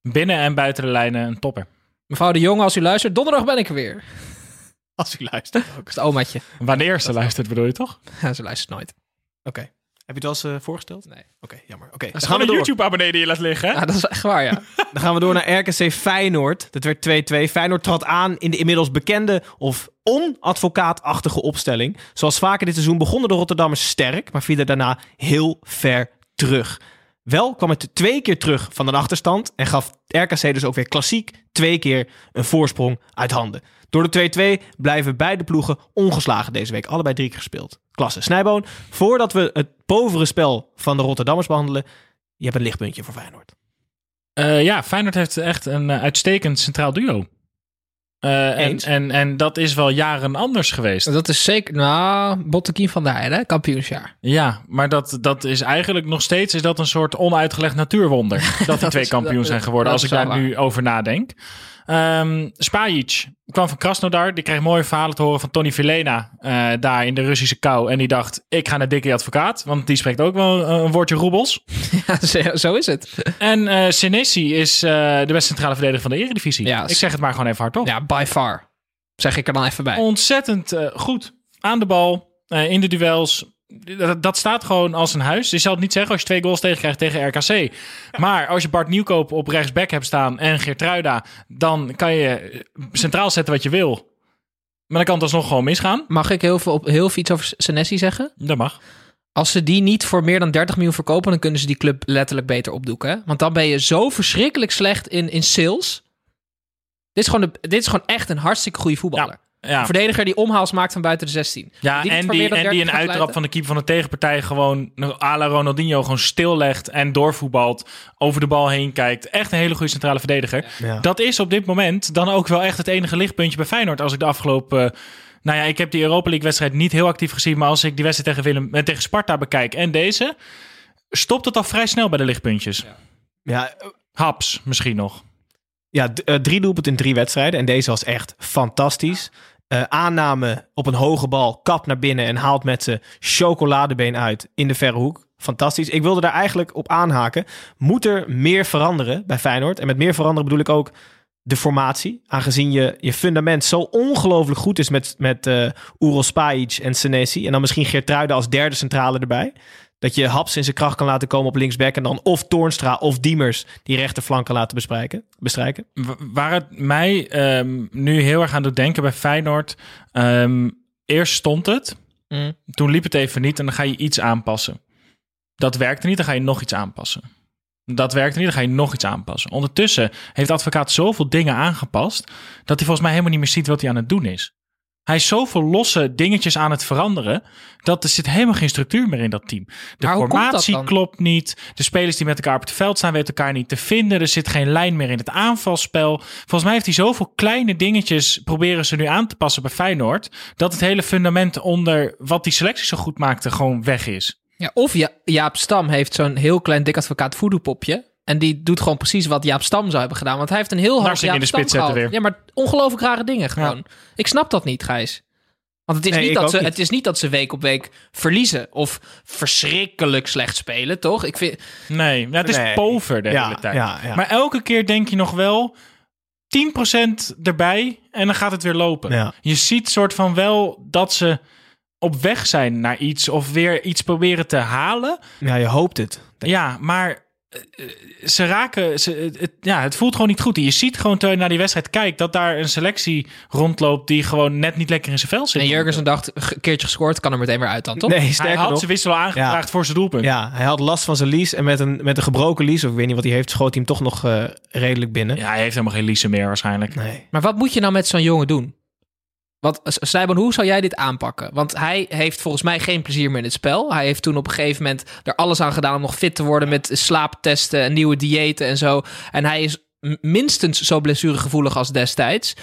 binnen en buiten de lijnen een topper. Mevrouw de Jonge, als u luistert, donderdag ben ik er weer. Als u luistert. Dat is het omaatje. Wanneer ze luistert bedoel je toch? Ja, ze luistert nooit. Oké. Heb je het wel eens eh, voorgesteld? Nee. Oké, jammer. Oké, dan gaan we een. YouTube-abonnee die je laat liggen? Ja, dat is echt waar, ja. Dan gaan we door naar RKC Feyenoord. Dat werd 2-2. Feyenoord trad aan in de inmiddels bekende of onadvocaatachtige opstelling. Zoals vaker dit seizoen begonnen de Rotterdammers sterk, maar vielen daarna heel ver terug. Wel kwam het twee keer terug van een achterstand en gaf RKC dus ook weer klassiek twee keer een voorsprong uit handen. Door de 2-2 blijven beide ploegen ongeslagen deze week. Allebei drie keer gespeeld. Klasse. Snijboon, voordat we het povere spel van de Rotterdammers behandelen, je hebt een lichtpuntje voor Feyenoord. Eh, ja, Feyenoord heeft echt een eh, uitstekend centraal duo. Eh, en, Eens. en, en dat is wel jaren anders geweest. Dat is zeker, nou, Bottekin van der Heijden, hè, kampioensjaar. Ja, maar dat, dat is eigenlijk nog steeds is dat een soort onuitgelegd natuurwonder. dat die twee is- kampioen dat- zijn geworden, dat als ik daar nu over nadenk. Ehm Spajic kwam van Krasnodar. Die kreeg mooie verhalen te horen van Tony Vilena. eh, daar in de Russische kou. En die dacht, ik ga naar Dikkie Advocaat. Want die spreekt ook wel een, een woordje roebels. Ja, zo, is het. En eh Senesi is eh, de beste centrale verdediger van de Eredivisie. Ja, ik zeg het maar gewoon even hardop. Ja, by far. Zeg ik er dan even bij. Ontzettend eh, goed. Aan de bal, eh, in de duels. Dat, dat staat gewoon als een huis. Je zal het niet zeggen als je twee goals tegenkrijgt tegen RKC. Maar als je Bart Nieuwkoop op rechtsback hebt staan en Geertruida... dan kan je centraal zetten wat je wil. Maar dan kan het alsnog gewoon misgaan. Mag ik heel veel, op, heel veel iets over Senesi zeggen? Dat mag. Als ze die niet voor meer dan 30 miljoen verkopen, dan kunnen ze die club letterlijk beter opdoeken. Hè? Want dan ben je zo verschrikkelijk slecht in, in sales. Dit is, gewoon de, dit is gewoon echt een hartstikke goede voetballer. Ja. Een verdediger die omhaals maakt van buiten de 16. Ja, en die, en die 30 een uittrap leiden. van de keeper van de tegenpartij gewoon à la Ronaldinho gewoon stillegt en doorvoetbalt, over de bal heen kijkt. Echt een hele goede centrale verdediger. Ja. Dat is op dit moment dan ook wel echt het enige lichtpuntje bij Feyenoord. Als ik de afgelopen... nou ja, ik heb die Europa League wedstrijd niet heel actief gezien, maar als ik die wedstrijd tegen, Willem, eh, tegen Sparta bekijk en deze, stopt het al vrij snel bij de lichtpuntjes. Ja, eh, Haps misschien nog. ja eh, drie doelpunten in drie wedstrijden. En deze was echt fantastisch. Eh, aanname op een hoge bal, kap naar binnen en haalt met zijn chocoladebeen uit in de verre hoek. Fantastisch. Ik wilde daar eigenlijk op aanhaken. Moet er meer veranderen bij Feyenoord? En met meer veranderen bedoel ik ook de formatie. Aangezien je, je fundament zo ongelooflijk goed is met, met Ural Spajic en Senesi. En dan misschien Geertruiden als derde centrale erbij. Dat je Haps in zijn kracht kan laten komen op linksback. En dan of Toornstra of Diemers die rechterflank kan laten bestrijken. W- Waar het mij ehm, nu heel erg aan doet denken bij Feyenoord. ehm, eerst stond het. Mm. Toen liep het even niet en dan ga je iets aanpassen. Dat werkte niet, dan ga je nog iets aanpassen. Dat werkte niet, dan ga je nog iets aanpassen. Ondertussen heeft de advocaat zoveel dingen aangepast... dat hij volgens mij helemaal niet meer ziet wat hij aan het doen is. Hij is zoveel losse dingetjes aan het veranderen... dat er zit helemaal geen structuur meer in dat team. De formatie klopt niet. De spelers die met elkaar op het veld staan... weten elkaar niet te vinden. Er zit geen lijn meer in het aanvalspel. Volgens mij heeft hij zoveel kleine dingetjes... proberen ze nu aan te passen bij Feyenoord... dat het hele fundament onder wat die selectie zo goed maakte... gewoon weg is. Ja, of ja, Jaap Stam heeft zo'n heel klein dik advocaat voodoo-popje. En die doet gewoon precies wat Jaap Stam zou hebben gedaan. Want hij heeft een heel in Jaap de Stam spits weer. Ja, maar ongelooflijk rare dingen gewoon. Ik snap dat niet, Gijs. Want het is, Nee, niet dat ze, niet. het is niet dat ze week op week verliezen. Of verschrikkelijk slecht spelen, toch? Ik vind, Nee, nou, het is Nee. pover de Ja, hele tijd. ja, ja. Maar elke keer denk je nog wel 10% erbij en dan gaat het weer lopen. Ja. Je ziet soort van wel dat ze op weg zijn naar iets of weer iets proberen te halen. Ja, je hoopt het. Ja, maar ze raken. Ze, het, ja, het voelt gewoon niet goed. Je ziet gewoon terwijl je naar die wedstrijd kijkt dat daar een selectie rondloopt die gewoon net niet lekker in zijn vel zit. en Jurgensen dacht, een keertje gescoord, kan er meteen weer uit dan, toch? Nee, Hij had nog. zijn wissel al aangevraagd Ja. voor zijn doelpunt. Ja, hij had last van zijn lies. En met een, met een gebroken lies, of ik weet niet wat hij heeft, schoot hij hem toch nog eh, redelijk binnen. Ja, hij heeft helemaal geen Liese meer waarschijnlijk. Nee. Maar wat moet je nou met zo'n jongen doen? Want Snijboon, hoe zou jij dit aanpakken? Want hij heeft volgens mij geen plezier meer in het spel. Hij heeft toen op een gegeven moment er alles aan gedaan om nog fit te worden met slaaptesten en nieuwe diëten en zo. En hij is minstens zo blessuregevoelig als destijds.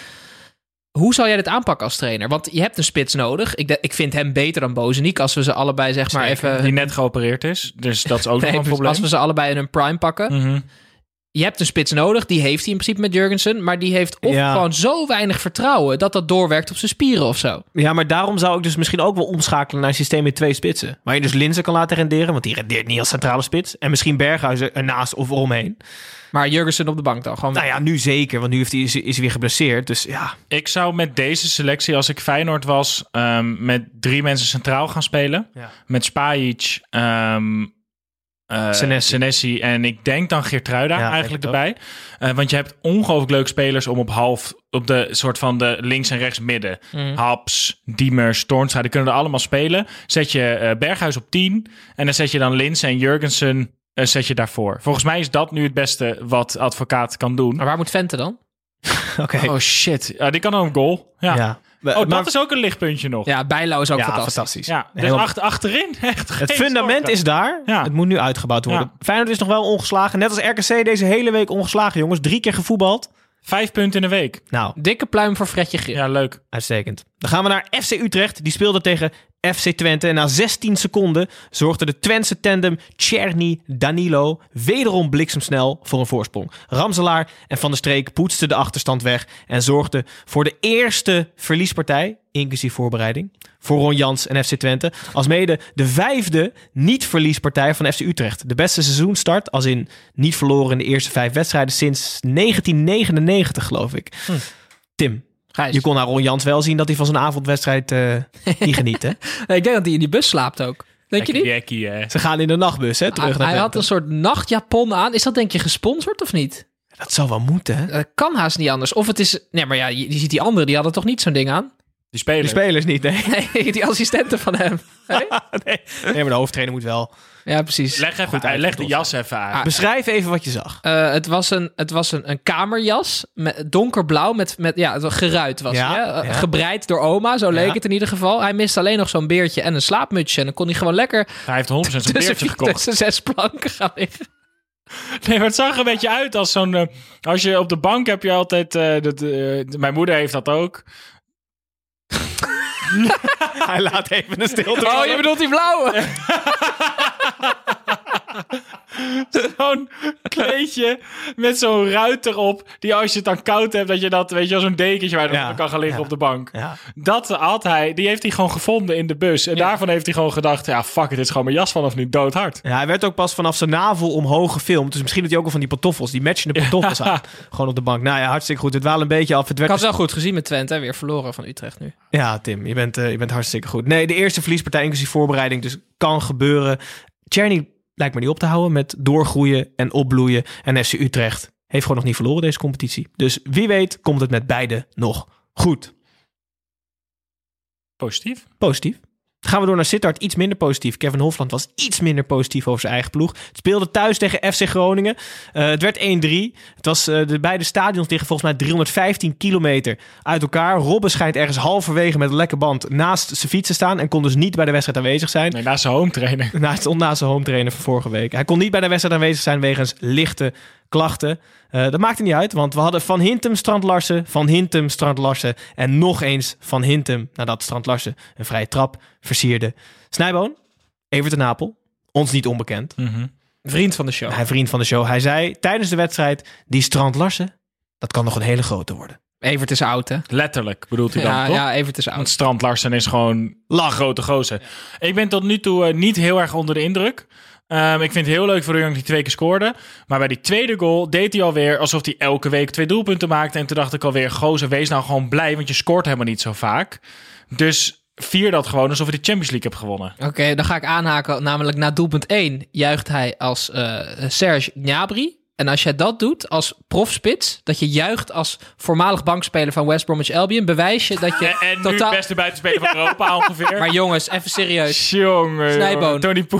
Hoe zou jij dit aanpakken als trainer? Want je hebt een spits nodig. Ik, ik vind hem beter dan Bozeniek als we ze allebei zeg maar Zeker, even... Die net geopereerd is. Dus dat is ook Nee, een probleem. als we ze allebei in een prime pakken. Mhm. Je hebt een spits nodig, die heeft hij in principe met Jurgensen. Maar die heeft of Ja. gewoon zo weinig vertrouwen dat dat doorwerkt op zijn spieren of zo. Ja, maar daarom zou ik dus misschien ook wel omschakelen naar een systeem met twee spitsen. Waar je dus Linzen kan laten renderen, want die rendeert niet als centrale spits. En misschien Berghuizen ernaast of eromheen. Maar Jurgensen op de bank dan gewoon. Nou ja, nu zeker, want nu heeft hij, is, is hij weer geblesseerd. Dus ja, Ik zou met deze selectie, als ik Feyenoord was, ehm, met drie mensen centraal gaan spelen. Ja. Met Spajic, ehm eh, Senesi. En ik denk dan Geertruida Ja, eigenlijk erbij. Eh, want je hebt ongelooflijk leuke spelers om op half, op de soort van de links en rechts midden. Mm. Haps, Diemers, Toornstra, die kunnen er allemaal spelen. Zet je eh, Berghuis op 10 en dan zet je dan Lins en Jurgensen zet je daarvoor. Volgens mij is dat nu het beste wat advocaat kan doen. Maar waar moet Vente dan? oké. Oh shit, die kan ook een goal. Ja. Ja. Oh, dat Maar- is ook een lichtpuntje nog. Ja, Bijlo is ook ja, fantastisch. fantastisch. Ja, dus Helemaal- achter, achterin echt Het fundament zorgen. is daar. Ja. Het moet nu uitgebouwd worden. Ja. Feyenoord is nog wel ongeslagen. Net als RKC deze hele week ongeslagen, jongens. Drie keer gevoetbald. Vijf punten in een week. Nou, Dikke pluim voor Fredje Grip. Ja, leuk. uitstekend. Dan gaan we naar FC Utrecht. Die speelde tegen FC Twente. En na 16 seconden zorgde de Twentse tandem Czerny Danilo wederom bliksemsnel voor een voorsprong. Ramselaar en Van der Streek poetsten de achterstand weg en zorgden voor de eerste verliespartij, inclusief voorbereiding, voor Ron Jans en FC Twente. Alsmede de vijfde niet-verliespartij van FC Utrecht. De beste seizoenstart, als in niet verloren in de eerste vijf wedstrijden sinds 1999, geloof ik. Tim, Gijs. je kon aan Ron Jans wel zien dat hij van zijn avondwedstrijd eh niet geniet, hè? Nee, ik denk dat hij in die bus slaapt ook. Denk je niet? Hè. Ze gaan in de nachtbus, hè, terug Hij, naar hij had een soort nachtjapon aan. Is dat denk je gesponsord of niet? Dat zou wel moeten, hè? Dat kan haast niet anders. Of het is... Nee, maar ja, je, je ziet die anderen, die hadden toch niet zo'n ding aan? Die spelers niet, nee. Nee, die assistenten van hem. Nee? nee. Nee, maar de hoofdtrainer moet wel... Ja, precies. Leg, even, Goed uit, leg de jas even uit. Ah, Beschrijf even wat je zag. Eh, het was een, het was een, een kamerjas, met, donkerblauw, met, met ja, het was geruit was Ja. Gebreid door oma, zo leek Ja. het in ieder geval. Hij miste alleen nog zo'n beertje en een slaapmutsje. En dan kon hij gewoon lekker Hij heeft 100% zijn tussen, beertje gekocht. tussen zes planken gaan liggen. Nee, maar het zag er een beetje uit als zo'n... eh, als je op de bank heb je altijd... eh, dat, eh, mijn moeder heeft dat ook. Hij laat even een stilte. Oh, je bedoelt die blauwe? Zo'n kleedje met zo'n ruit erop. Die als je het dan koud hebt, dat je dat, weet je, wel, zo'n dekentje waar je Ja, kan gaan liggen ja. op de bank. Ja. Dat had hij, die heeft hij gewoon gevonden in de bus. En Ja. daarvan heeft hij gewoon gedacht, ja, fuck dit is gewoon mijn jas vanaf nu doodhard. ja, hij werd ook pas vanaf zijn navel omhoog gefilmd. Dus misschien doet hij ook al van die pantoffels. Die matchende pantoffels aan. Gewoon op de bank. Nou ja, hartstikke goed. Het wel een beetje af. Het Ik werd had het wel goed gezien met Twente, hè? weer verloren van Utrecht nu. Ja, Tim, je bent, eh, je bent hartstikke goed. Nee, de eerste verliespartij inclusief voorbereiding, dus kan gebeuren. Czerny lijkt me niet op te houden met doorgroeien en opbloeien. En FC Utrecht heeft gewoon nog niet verloren deze competitie. Dus wie weet komt het met beide nog goed. Positief. Positief. Gaan we door naar Sittard. Iets minder positief. Kevin Hofland was iets minder positief over zijn eigen ploeg. Het speelde thuis tegen FC Groningen. Eh, het werd 1-3. Het was, eh, de beide stadions liggen volgens mij 315 kilometer uit elkaar. Robben schijnt ergens halverwege met een lekke band naast zijn fiets te staan. En kon dus niet bij de wedstrijd aanwezig zijn. Nee, naast zijn home trainer. Naast, naast zijn home trainer van vorige week. Hij kon niet bij de wedstrijd aanwezig zijn wegens lichte klachten. Eh, dat maakte niet uit, want we hadden Van Hintem, Strand Larsen, Van Hintem, Strand Larsen en nog eens Van Hintem nadat Strand Larsen een vrije trap versierde. Snijboon, Evert de Napel, ons niet onbekend. Mhm. Vriend van de show. Hij vriend van de show. Hij zei tijdens de wedstrijd, die Strand Larsen, dat kan nog een hele grote worden. Evert is oud, hè? Letterlijk bedoelt hij dan, Ja, toch? ja, Evert is oud. Want Strand Larsen is gewoon een grote gozer. Ik ben tot nu toe eh, niet heel erg onder de indruk. Ehm, ik vind het heel leuk voor de jongen die twee keer scoorde. Maar bij die tweede goal deed hij alweer alsof hij elke week twee doelpunten maakte. En toen dacht ik alweer, gozer, wees nou gewoon blij, want je scoort helemaal niet zo vaak. Dus vier dat gewoon alsof je de Champions League hebt gewonnen. Oké, dan ga ik aanhaken. Namelijk na doelpunt 1 juicht hij als eh, Serge Gnabry. En als jij dat doet als profspits, dat je juicht als voormalig bankspeler van West Bromwich Albion, bewijs je dat je En, en nu totaal... beste buitenspeler van Europa ongeveer. Maar jongens, even serieus. Jongen, Snijboon. Tony.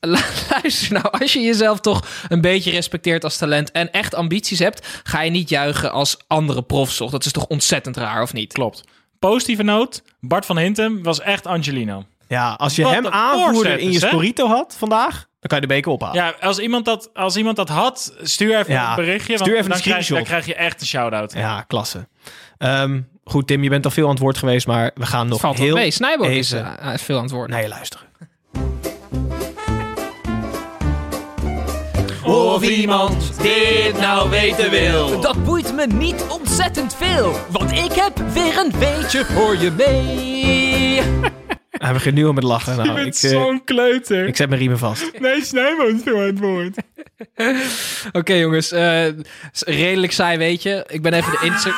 Lu- Luister nou, als je jezelf toch een beetje respecteert als talent en echt ambities hebt, ga je niet juichen als andere profs. Dat is toch ontzettend raar, of niet? Klopt. Positieve noot, Bart van Hintem was echt Angelino. Ja, als je Wat hem aanvoerder in je? Scorito had vandaag, kan je de beker ophalen. Ja, als iemand dat, als iemand dat had, stuur even Ja, een berichtje. Want stuur even dan, een krijg, je- screenshot. dan krijg je echt een shout-out. Ja, klasse. Ehm, goed, Tim, je bent al veel aan het woord geweest, maar we gaan nog Valt heel mee. Snijboom is, is veel aan het woord. naar je luisteren. Of iemand dit nou weten wil. Dat boeit me niet ontzettend veel, want ik heb weer een beetje voor je mee. Hij begint nu al met lachen. Nou, ik, eh, kleuter. ik zet mijn riemen vast. Nee, Snijboon is veel aan het woord. Oké jongens, eh, is redelijk saai weet je. Ik ben even de Insta...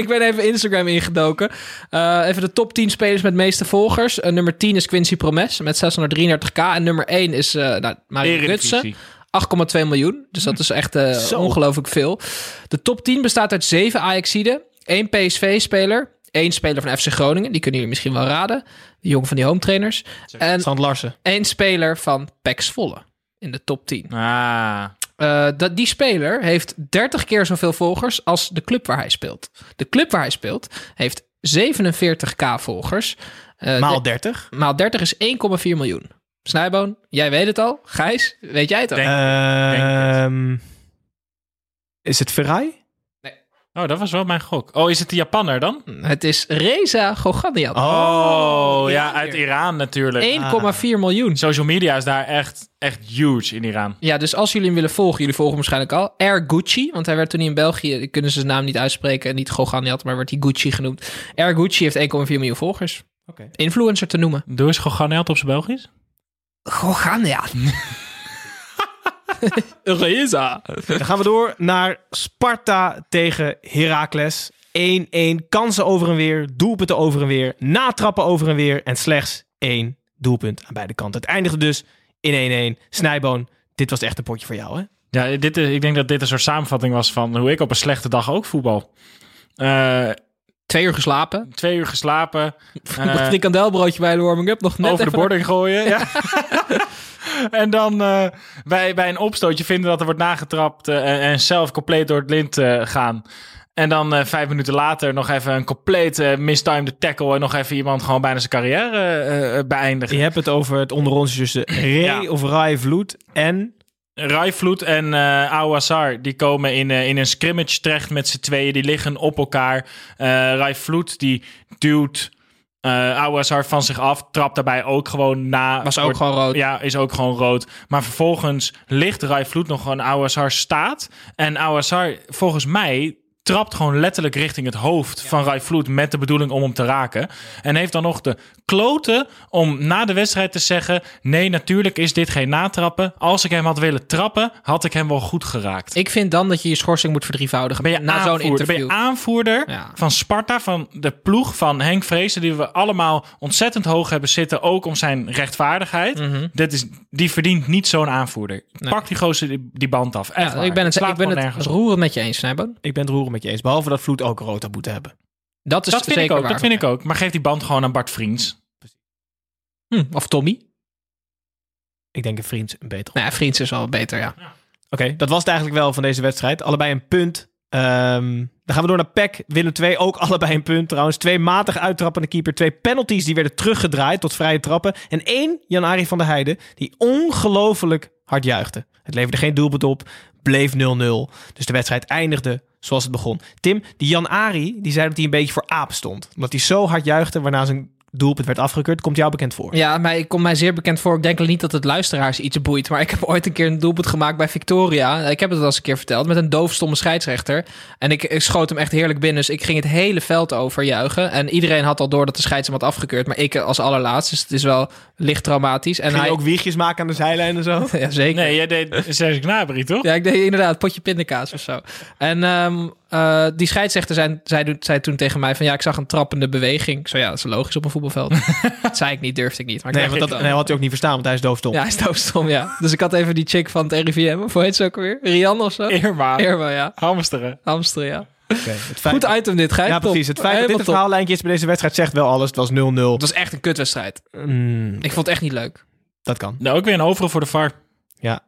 ik ben even Instagram ingedoken. Eh, even de top 10 spelers met de meeste volgers. Nummer 10 is Quincy Promes met 633k. En nummer 1 is eh nou. Gutsen. 8,2 miljoen. Dus dat is echt eh, ongelooflijk veel. De top 10 bestaat uit 7 Ajaxiden, 1 PSV-speler, 1 speler van FC Groningen. Die kunnen jullie misschien wel raden. De jongen van die home trainers. En Sand Larsen. één speler van PEC Zwolle in de top 10. Ah. Eh, dat, die speler heeft 30 keer zoveel volgers als de club waar hij speelt. De club waar hij speelt heeft 47k volgers. Eh, Maal de- 30. maal 30 is 1,4 miljoen. Snijboon, jij weet het al. Gijs, weet jij het al? Denk- Ehm, is het Ferrari? Oh, dat was wel mijn gok. Oh, is het de Japanner dan? Het is Reza Goganian. Oh, ja, uit Iran natuurlijk. 1,4 miljoen. Social media is daar echt, echt huge in Iran. Ja, dus als jullie hem willen volgen, jullie volgen hem waarschijnlijk al. Air Gucci, want hij werd toen hij in België, kunnen ze zijn naam niet uitspreken, en niet Goganian, maar werd hij Gucci genoemd. Air Gucci heeft 1,4 miljoen volgers. Oké. Influencer te noemen. Doe eens Ganelt op zijn Belgisch. Goganian. Reza. Dan gaan we door naar Sparta tegen Heracles. 1-1, kansen over en weer, doelpunten over en weer, natrappen over en weer en slechts één doelpunt aan beide kanten. Het eindigde dus in 1-1. Snijboon, dit was echt een potje voor jou, hè? Ja, dit, is- ik denk dat dit een soort samenvatting was van hoe ik op een slechte dag ook voetbal. Eh, Twee uur geslapen. twee uur geslapen. Eh, frikandelbroodje bij de warming-up. Nog net over de even- bording gooien. Ja. en dan eh, bij, bij een opstootje vinden dat er wordt nagetrapt eh, en, en zelf compleet door het lint eh, gaan. En dan eh, vijf minuten later nog even een compleet mistimed tackle en nog even iemand gewoon bijna zijn carrière beëindigen. Je hebt het over het onder ons tussen Ray Ja. of Rai Vloed en... Rijvloed en eh Awassar, die komen in, eh, in een scrimmage terecht met z'n tweeën. Die liggen op elkaar. Eh Rijvloed, die duwt eh Awassar van zich af. Trapt daarbij ook gewoon na. Was ook Wordt- gewoon rood. Ja, is ook gewoon rood. Maar vervolgens ligt Rijvloed nog gewoon Awassar staat. En Awassar, volgens mij, trapt gewoon letterlijk richting het hoofd van Rijvloed met de bedoeling om hem te raken. En heeft dan nog de kloten om na de wedstrijd te zeggen: nee, natuurlijk is dit geen natrappen. Als ik hem had willen trappen, had ik hem wel goed geraakt. Ik vind dan dat je je schorsing moet verdrievoudigen. Ben je, na zo'n ben interview. je aanvoerder Ja. van Sparta, van de ploeg van Henk Vrezen, die we allemaal ontzettend hoog hebben zitten, ook om zijn rechtvaardigheid. Mhm. Dit is, die verdient niet zo'n aanvoerder. Pak die gozer die, die band af. Echt Ja, waar. ik ben het, slaat ik ben het roerend met je eens, Snijboon. Ik ben het roeren met je eens. Behalve dat Vloed ook een rood had moeten hebben. Dat is Dat vind zeker ik ook. waar. Dat vind ik ook. Maar geef die band gewoon aan Bart Vriends. Hm, of Tommy. Ik denk een vriend een beter. Nou ja, Vriends is wel beter, ja. Oké, dat was het eigenlijk wel van deze wedstrijd. Allebei een punt. Ehm, dan gaan we door naar PEC. Willem 2 ook allebei een punt trouwens. Twee matig uittrappende keeper. Twee penalties die werden teruggedraaid tot vrije trappen. En één Jan-Arie van der Heijden die ongelooflijk hard juichte. Het leverde geen doelpunt op. Bleef 0-0. Dus de wedstrijd eindigde zoals het begon. Tim, die Jan-Arie, die zei dat hij een beetje voor aap stond. Omdat hij zo hard juichte waarna zijn doelpunt werd afgekeurd. Komt jou bekend voor? Ja, mij komt mij zeer bekend voor. Ik denk niet dat het luisteraars iets boeit. Maar ik heb ooit een keer een doelpunt gemaakt bij Victoria. Ik heb het al eens een keer verteld. Met een doofstomme scheidsrechter. En ik, ik schoot hem echt heerlijk binnen. Dus ik ging het hele veld over juichen. En iedereen had al door dat de scheids hem had afgekeurd. Maar ik als allerlaatst. Dus het is wel licht traumatisch. En Ging je hij ook wiegjes maken aan de zijlijn en zo? Ja, zeker. Nee, jij deed Serge Gnabry, toch? Ja, ik deed inderdaad potje pindakaas of zo. En ehm, eh, die scheidsrechter zei, zei, zei toen tegen mij van... ja, ik zag een trappende beweging. Ik zo, ja, dat is logisch op een voetbalveld. dat zei ik niet, durfde ik niet. Maar ik Nee, want dat nee, had hij ook niet verstaan, want hij is doofstom. Ja, hij is doofstom, ja. Dus ik had even die chick van het RIVM, of hoe heet ze ook weer? Rian of zo? Irma. Irma, ja. Hamsteren. Hamster, ja. Oké, het feit- Goed item dit, Gijs. Ja, Top. precies. Het feit dat dit een verhaallijntje is bij deze wedstrijd zegt wel alles. Het was 0-0. Het was echt een kutwedstrijd. Mm, Ik vond het echt niet leuk. dat kan. Nou, ook weer een overal voor de VAR. Ja.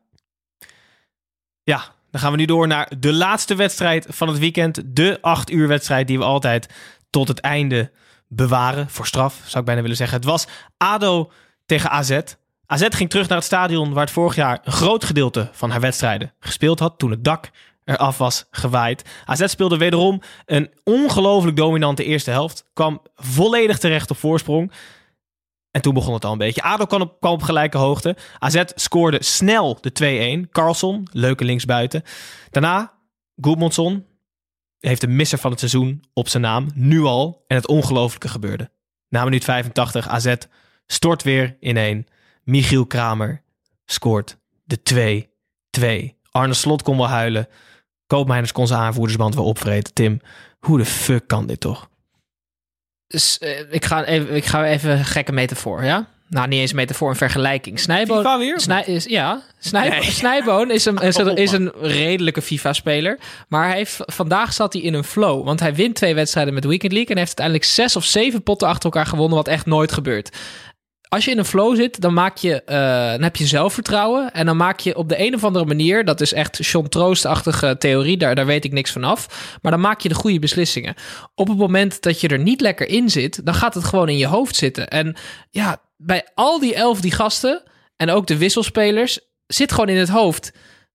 Ja, dan gaan we nu door naar de laatste wedstrijd van het weekend. De acht uur wedstrijd die we altijd tot het einde bewaren. Voor straf, zou ik bijna willen zeggen. Het was ADO tegen AZ. AZ ging terug naar het stadion waar het vorig jaar een groot gedeelte van haar wedstrijden gespeeld had. Toen het dak eraf was gewaaid. AZ speelde wederom een ongelooflijk dominante eerste helft. Kwam volledig terecht op voorsprong. En toen begon het al een beetje. ADO kwam op, op gelijke hoogte. AZ scoorde snel de 2-1. Carlson, leuke linksbuiten. Daarna, Goedmondson heeft de misser van het seizoen op zijn naam. Nu al. En het ongelooflijke gebeurde. Na minuut 85, AZ stort weer in één. Michiel Kramer scoort de 2-2. Arne Slot kon wel huilen. Koopmeiners kon zijn aanvoerdersband wel opvreten. Tim, hoe de fuck kan dit toch? Dus, eh, ik, ga even, ik ga even een gekke metafoor, ja? Nou, niet eens een metafoor, een vergelijking. Snijboon, weer? Snij, is, ja, Snij, Snijboon is een, is, een, is een redelijke FIFA-speler. Maar hij heeft, vandaag zat hij in een flow. Want hij wint twee wedstrijden met Weekend League... en heeft uiteindelijk zes of zeven potten achter elkaar gewonnen... wat echt nooit gebeurt. Als je in een flow zit, dan, maak je, eh, dan heb je zelfvertrouwen. En dan maak je op de een of andere manier... dat is echt Sean Troost-achtige theorie, daar, daar weet ik niks van af. Maar dan maak je de goede beslissingen. Op het moment dat je er niet lekker in zit... dan gaat het gewoon in je hoofd zitten. En ja, bij al die elf die gasten... en ook de wisselspelers... zit gewoon in het hoofd...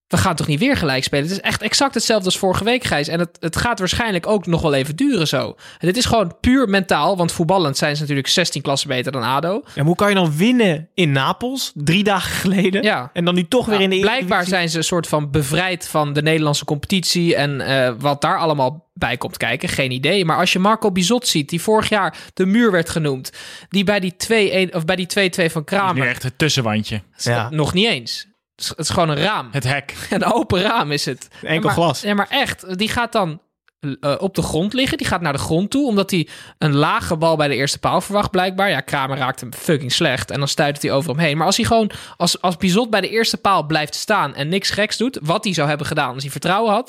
We gaan toch niet weer gelijk spelen? Het is echt exact hetzelfde als vorige week, Gijs. En het, het gaat waarschijnlijk ook nog wel even duren zo. En dit is gewoon puur mentaal. Want voetballend zijn ze natuurlijk 16 klassen beter dan ADO. Maar hoe kan je dan winnen in Napels, drie dagen geleden? Ja. En dan nu toch weer in de Blijkbaar zijn ze een soort van bevrijd van de Nederlandse competitie. En eh, wat daar allemaal bij komt kijken, geen idee. Maar als je Marco Bizot ziet, die vorig jaar de muur werd genoemd. Die bij die 2-1 of bij die 2-2 van Nu Kramer. echt het tussenwandje. Ja. Nog niet eens. Het is, gewoon een raam. Het hek. Een open raam is het. Enkel maar, glas. Ja, maar echt, die gaat dan eh, op de grond liggen. Die gaat naar de grond toe, omdat hij een lage bal bij de eerste paal verwacht, blijkbaar. Ja, Kramer raakt hem fucking slecht en dan stuit hij over hem heen. Maar als hij gewoon, als, als Bizot bij de eerste paal blijft staan en niks geks doet, wat hij zou hebben gedaan als hij vertrouwen had.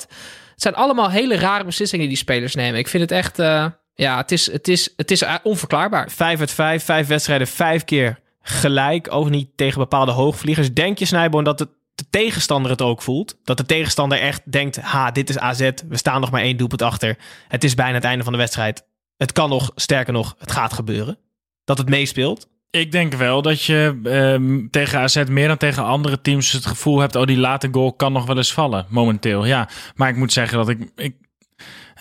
Het zijn allemaal hele rare beslissingen die die spelers nemen. Ik vind het echt, eh, ja, het is, het is, het is eh, onverklaarbaar. Vijf uit vijf, vijf wedstrijden, vijf keer gelijk. Ook niet tegen bepaalde hoogvliegers. Denk je, Snijboon, dat de, de tegenstander het ook voelt? Dat de tegenstander echt denkt, ha, dit is AZ. We staan nog maar één doelpunt achter. Het is bijna het einde van de wedstrijd. Het kan nog, sterker nog, het gaat gebeuren. Dat het meespeelt. Ik denk wel dat je ehm, tegen AZ meer dan tegen andere teams het gevoel hebt... oh, die late goal kan nog wel eens vallen, momenteel. Ja, maar ik moet zeggen dat ik... ik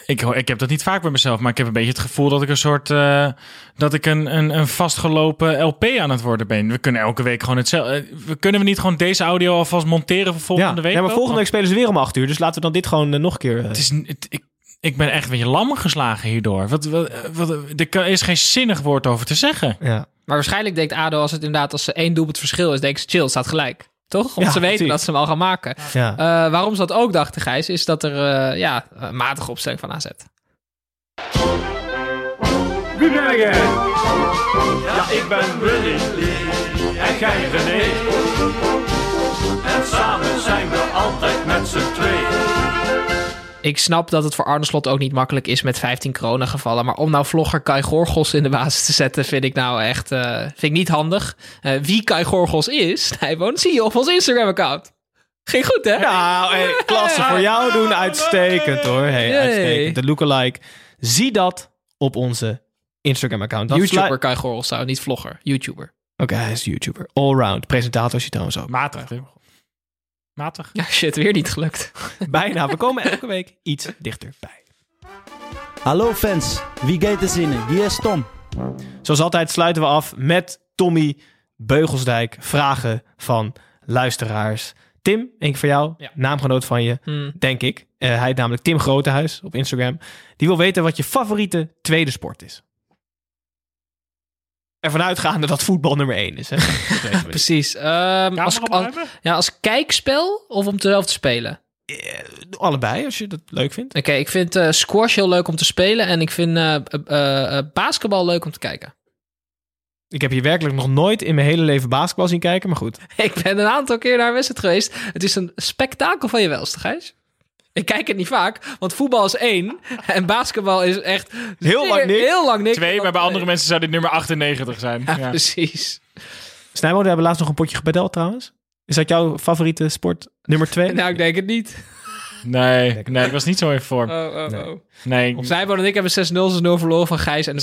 ik, ik heb dat niet vaak bij mezelf, maar ik heb een beetje het gevoel dat ik een soort. eh, dat ik een, een, een vastgelopen LP aan het worden ben. We kunnen elke week gewoon hetzelfde. We kunnen we niet gewoon deze audio alvast monteren voor volgende ja. week? ja, maar volgende week spelen ze weer om acht uur. Dus laten we dan dit gewoon eh, nog een keer... eh, Het is, het- ik, ik ben echt een beetje lam geslagen hierdoor. Wat, wat, wat, er is geen zinnig woord over te zeggen. ja. Maar waarschijnlijk denkt ADO als het inderdaad als ze één doelpunt verschil is, denken ze chill, het staat gelijk. Toch? Omdat Ja, ze weten precies. dat ze hem al gaan maken. Ja. Eh, waarom ze dat ook dachten, Gijs, is dat er eh, ja, een matige opstelling van AZ. Wie ben jij? Ja, ik ben Willy. En jij René. En samen zijn we altijd met z'n tweeën. Ik snap dat het voor Arne Slot ook niet makkelijk is met 15 coronagevallen. Maar om nou vlogger Kai Gorgels in de basis te zetten, vind ik nou echt eh, vind ik niet handig. Eh, wie Kai Gorgels is, Nijboon, zie je op ons Instagram-account. Ging goed, hè? Nou, hey, klasse voor jou doen. Uitstekend hoor. Hey, uitstekend. De lookalike. Zie dat op onze Instagram-account. Dat YouTuber Kai Gorgels, zou niet vlogger. YouTuber. Oké, hij is YouTuber. Allround. Presentator is hij trouwens ook. Matig. Matig. Ja, shit, weer niet gelukt. Bijna. We komen elke week iets dichterbij. Hallo fans, wie gaat er zinnen? Hier is Tom. Zoals altijd sluiten we af met Tommy Beugelsdijk. Vragen van luisteraars. Tim, één keer voor jou. Naamgenoot van je, Hmm. denk ik. Eh, hij heet namelijk Tim Grotehuis op Instagram. Die wil weten wat je favoriete tweede sport is. Ervan uitgaande dat voetbal nummer één is. Hè? Precies. Ehm, als, als, ja, als kijkspel of om zelf te spelen? Allebei, als je dat leuk vindt. Oké, ik vind eh, squash heel leuk om te spelen en ik vind eh, eh, eh, basketbal leuk om te kijken. Ik heb hier werkelijk nog nooit in mijn hele leven basketbal zien kijken, maar goed. Ik ben een aantal keer naar wedstrijd geweest. Het is een spektakel van je welste, Gijs. Ik kijk het niet vaak, want voetbal is één en basketbal is echt heel lang niks. Heel lang niks. Twee, maar bij andere mensen zou dit nummer 98 zijn. Ja, precies. Snijbo, we hebben laatst nog een potje gebedeld trouwens. Is dat jouw favoriete sport nummer twee? Nou, ik denk het niet. Nee, nee, ik was niet zo even voor. Oh, oh, nee. oh. nee. Snijboon en ik hebben 6-0 6-0 verloren van Gijs. en 6-0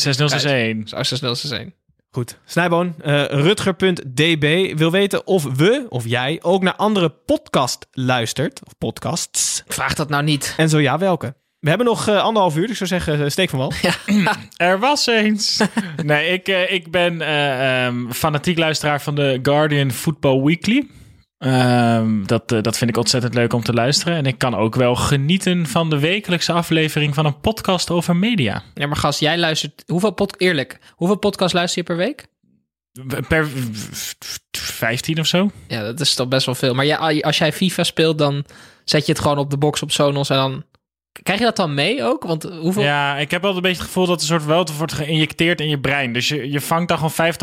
6-1. 6-0 6-1. Goed. Snijboon, eh, Rutger.db wil weten of we, of jij, ook naar andere podcast luistert. Of podcasts. Vraag dat nou niet. En zo ja, welke? We hebben nog eh, anderhalf uur, dus ik zou zeggen, eh, steek van wal. Er was eens. nee, ik, eh, ik ben eh, ehm, fanatiek luisteraar van de Guardian Football Weekly. Ehm, dat, eh, dat vind ik ontzettend leuk om te luisteren. En ik kan ook wel genieten van de wekelijkse aflevering van een podcast over media. Ja, maar gast, jij luistert... Hoeveel pod Eerlijk, hoeveel podcasts luister je per week? Per 15 of zo. Ja, dat is toch best wel veel. Maar ja, als jij FIFA speelt, dan zet je het gewoon op de box op Sonos en dan... Krijg je dat dan mee ook? Want hoeveel... Ja, ik heb wel een beetje het gevoel dat er soort wel wordt geïnjecteerd in je brein. Dus je, je vangt dan gewoon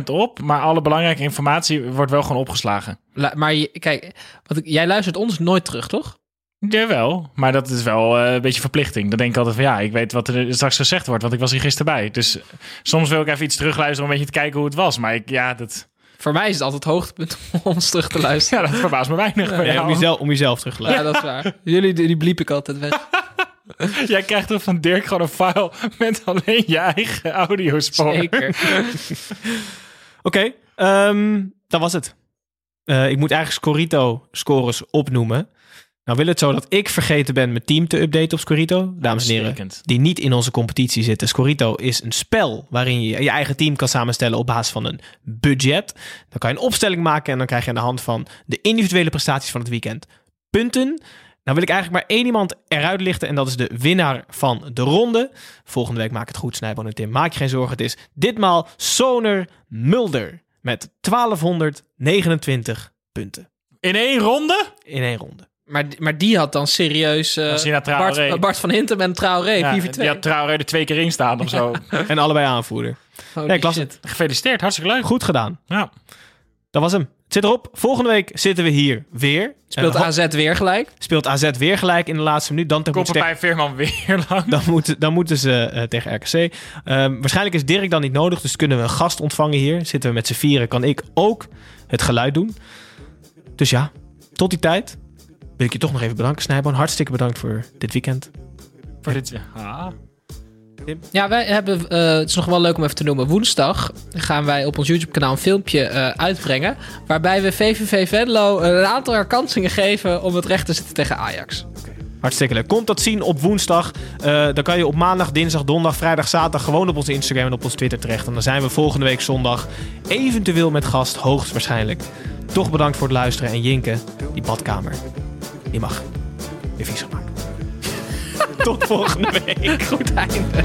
85% op, maar alle belangrijke informatie wordt wel gewoon opgeslagen. La- maar je, kijk, want jij luistert ons nooit terug, toch? Jawel, maar dat is wel eh, een beetje verplichting. Dan denk ik altijd van ja, ik weet wat er straks gezegd wordt, want ik was hier gisteren bij. Dus soms wil ik even iets terugluisteren om een beetje te kijken hoe het was. Maar ik, ja, dat... Voor mij is het altijd het hoogtepunt om ons terug te luisteren. Ja, dat verbaast me weinig. Ja, om, jezelf, om jezelf terug te Ja, luisteren. dat is waar. Jullie, die bliep ik altijd weg. Jij krijgt er van Dirk gewoon een file met alleen je eigen audiospoor. Zeker. Oké, ehm, dat was het. Eh, ik moet eigenlijk Scorito-scores opnoemen. Nou wil het zo dat ik vergeten ben mijn team te updaten op Scorito. Dames en heren, die niet in onze competitie zitten. Scorito is een spel waarin je je eigen team kan samenstellen op basis van een budget. Dan kan je een opstelling maken en dan krijg je aan de hand van de individuele prestaties van het weekend punten. Nou wil ik eigenlijk maar één iemand eruit lichten en dat is de winnaar van de ronde. Volgende week maak ik het goed, Snijboon en Tim. Maak je geen zorgen, het is ditmaal Soner Mulder met 1229 punten In één ronde? in één ronde. Maar, maar die had dan serieus eh, naar Traoré- Bart, Bart van Hintem en Traoré, Ja, 4 die had Traoré er twee keer in staan of zo. En allebei aanvoerder. Holy Ja, ik las shit. het. Gefeliciteerd, hartstikke leuk. Goed gedaan. Ja. Dat was hem. Het zit erop. Volgende week zitten we hier weer. Speelt Eh, AZ weer gelijk? speelt AZ weer gelijk in de laatste minuut. Dan, Koppen bij Veerman weer lang. dan, moeten, dan moeten ze eh, tegen RKC. Ehm, waarschijnlijk is Dirk dan niet nodig. Dus kunnen we een gast ontvangen hier. Zitten we met z'n vieren. Kan ik ook het geluid doen. Dus ja, tot die tijd wil ik je toch nog even bedanken, Snijboon. Hartstikke bedankt voor dit weekend. Voor dit... Ah. Ja, wij hebben, eh, het is nog wel leuk om even te noemen. Woensdag gaan wij op ons YouTube-kanaal een filmpje eh, uitbrengen. Waarbij we VVV Venlo een aantal herkansingen geven om het recht te zetten tegen Ajax. Hartstikke leuk. Komt dat zien op woensdag. Eh, dan kan je op maandag, dinsdag, donderdag, vrijdag, zaterdag gewoon op onze Instagram en op ons Twitter terecht. En dan zijn we volgende week zondag eventueel met gast, hoogstwaarschijnlijk. Toch bedankt voor het luisteren. En Jinke, die badkamer, die mag weer vies gemaakt. Tot volgende week. Goed einde.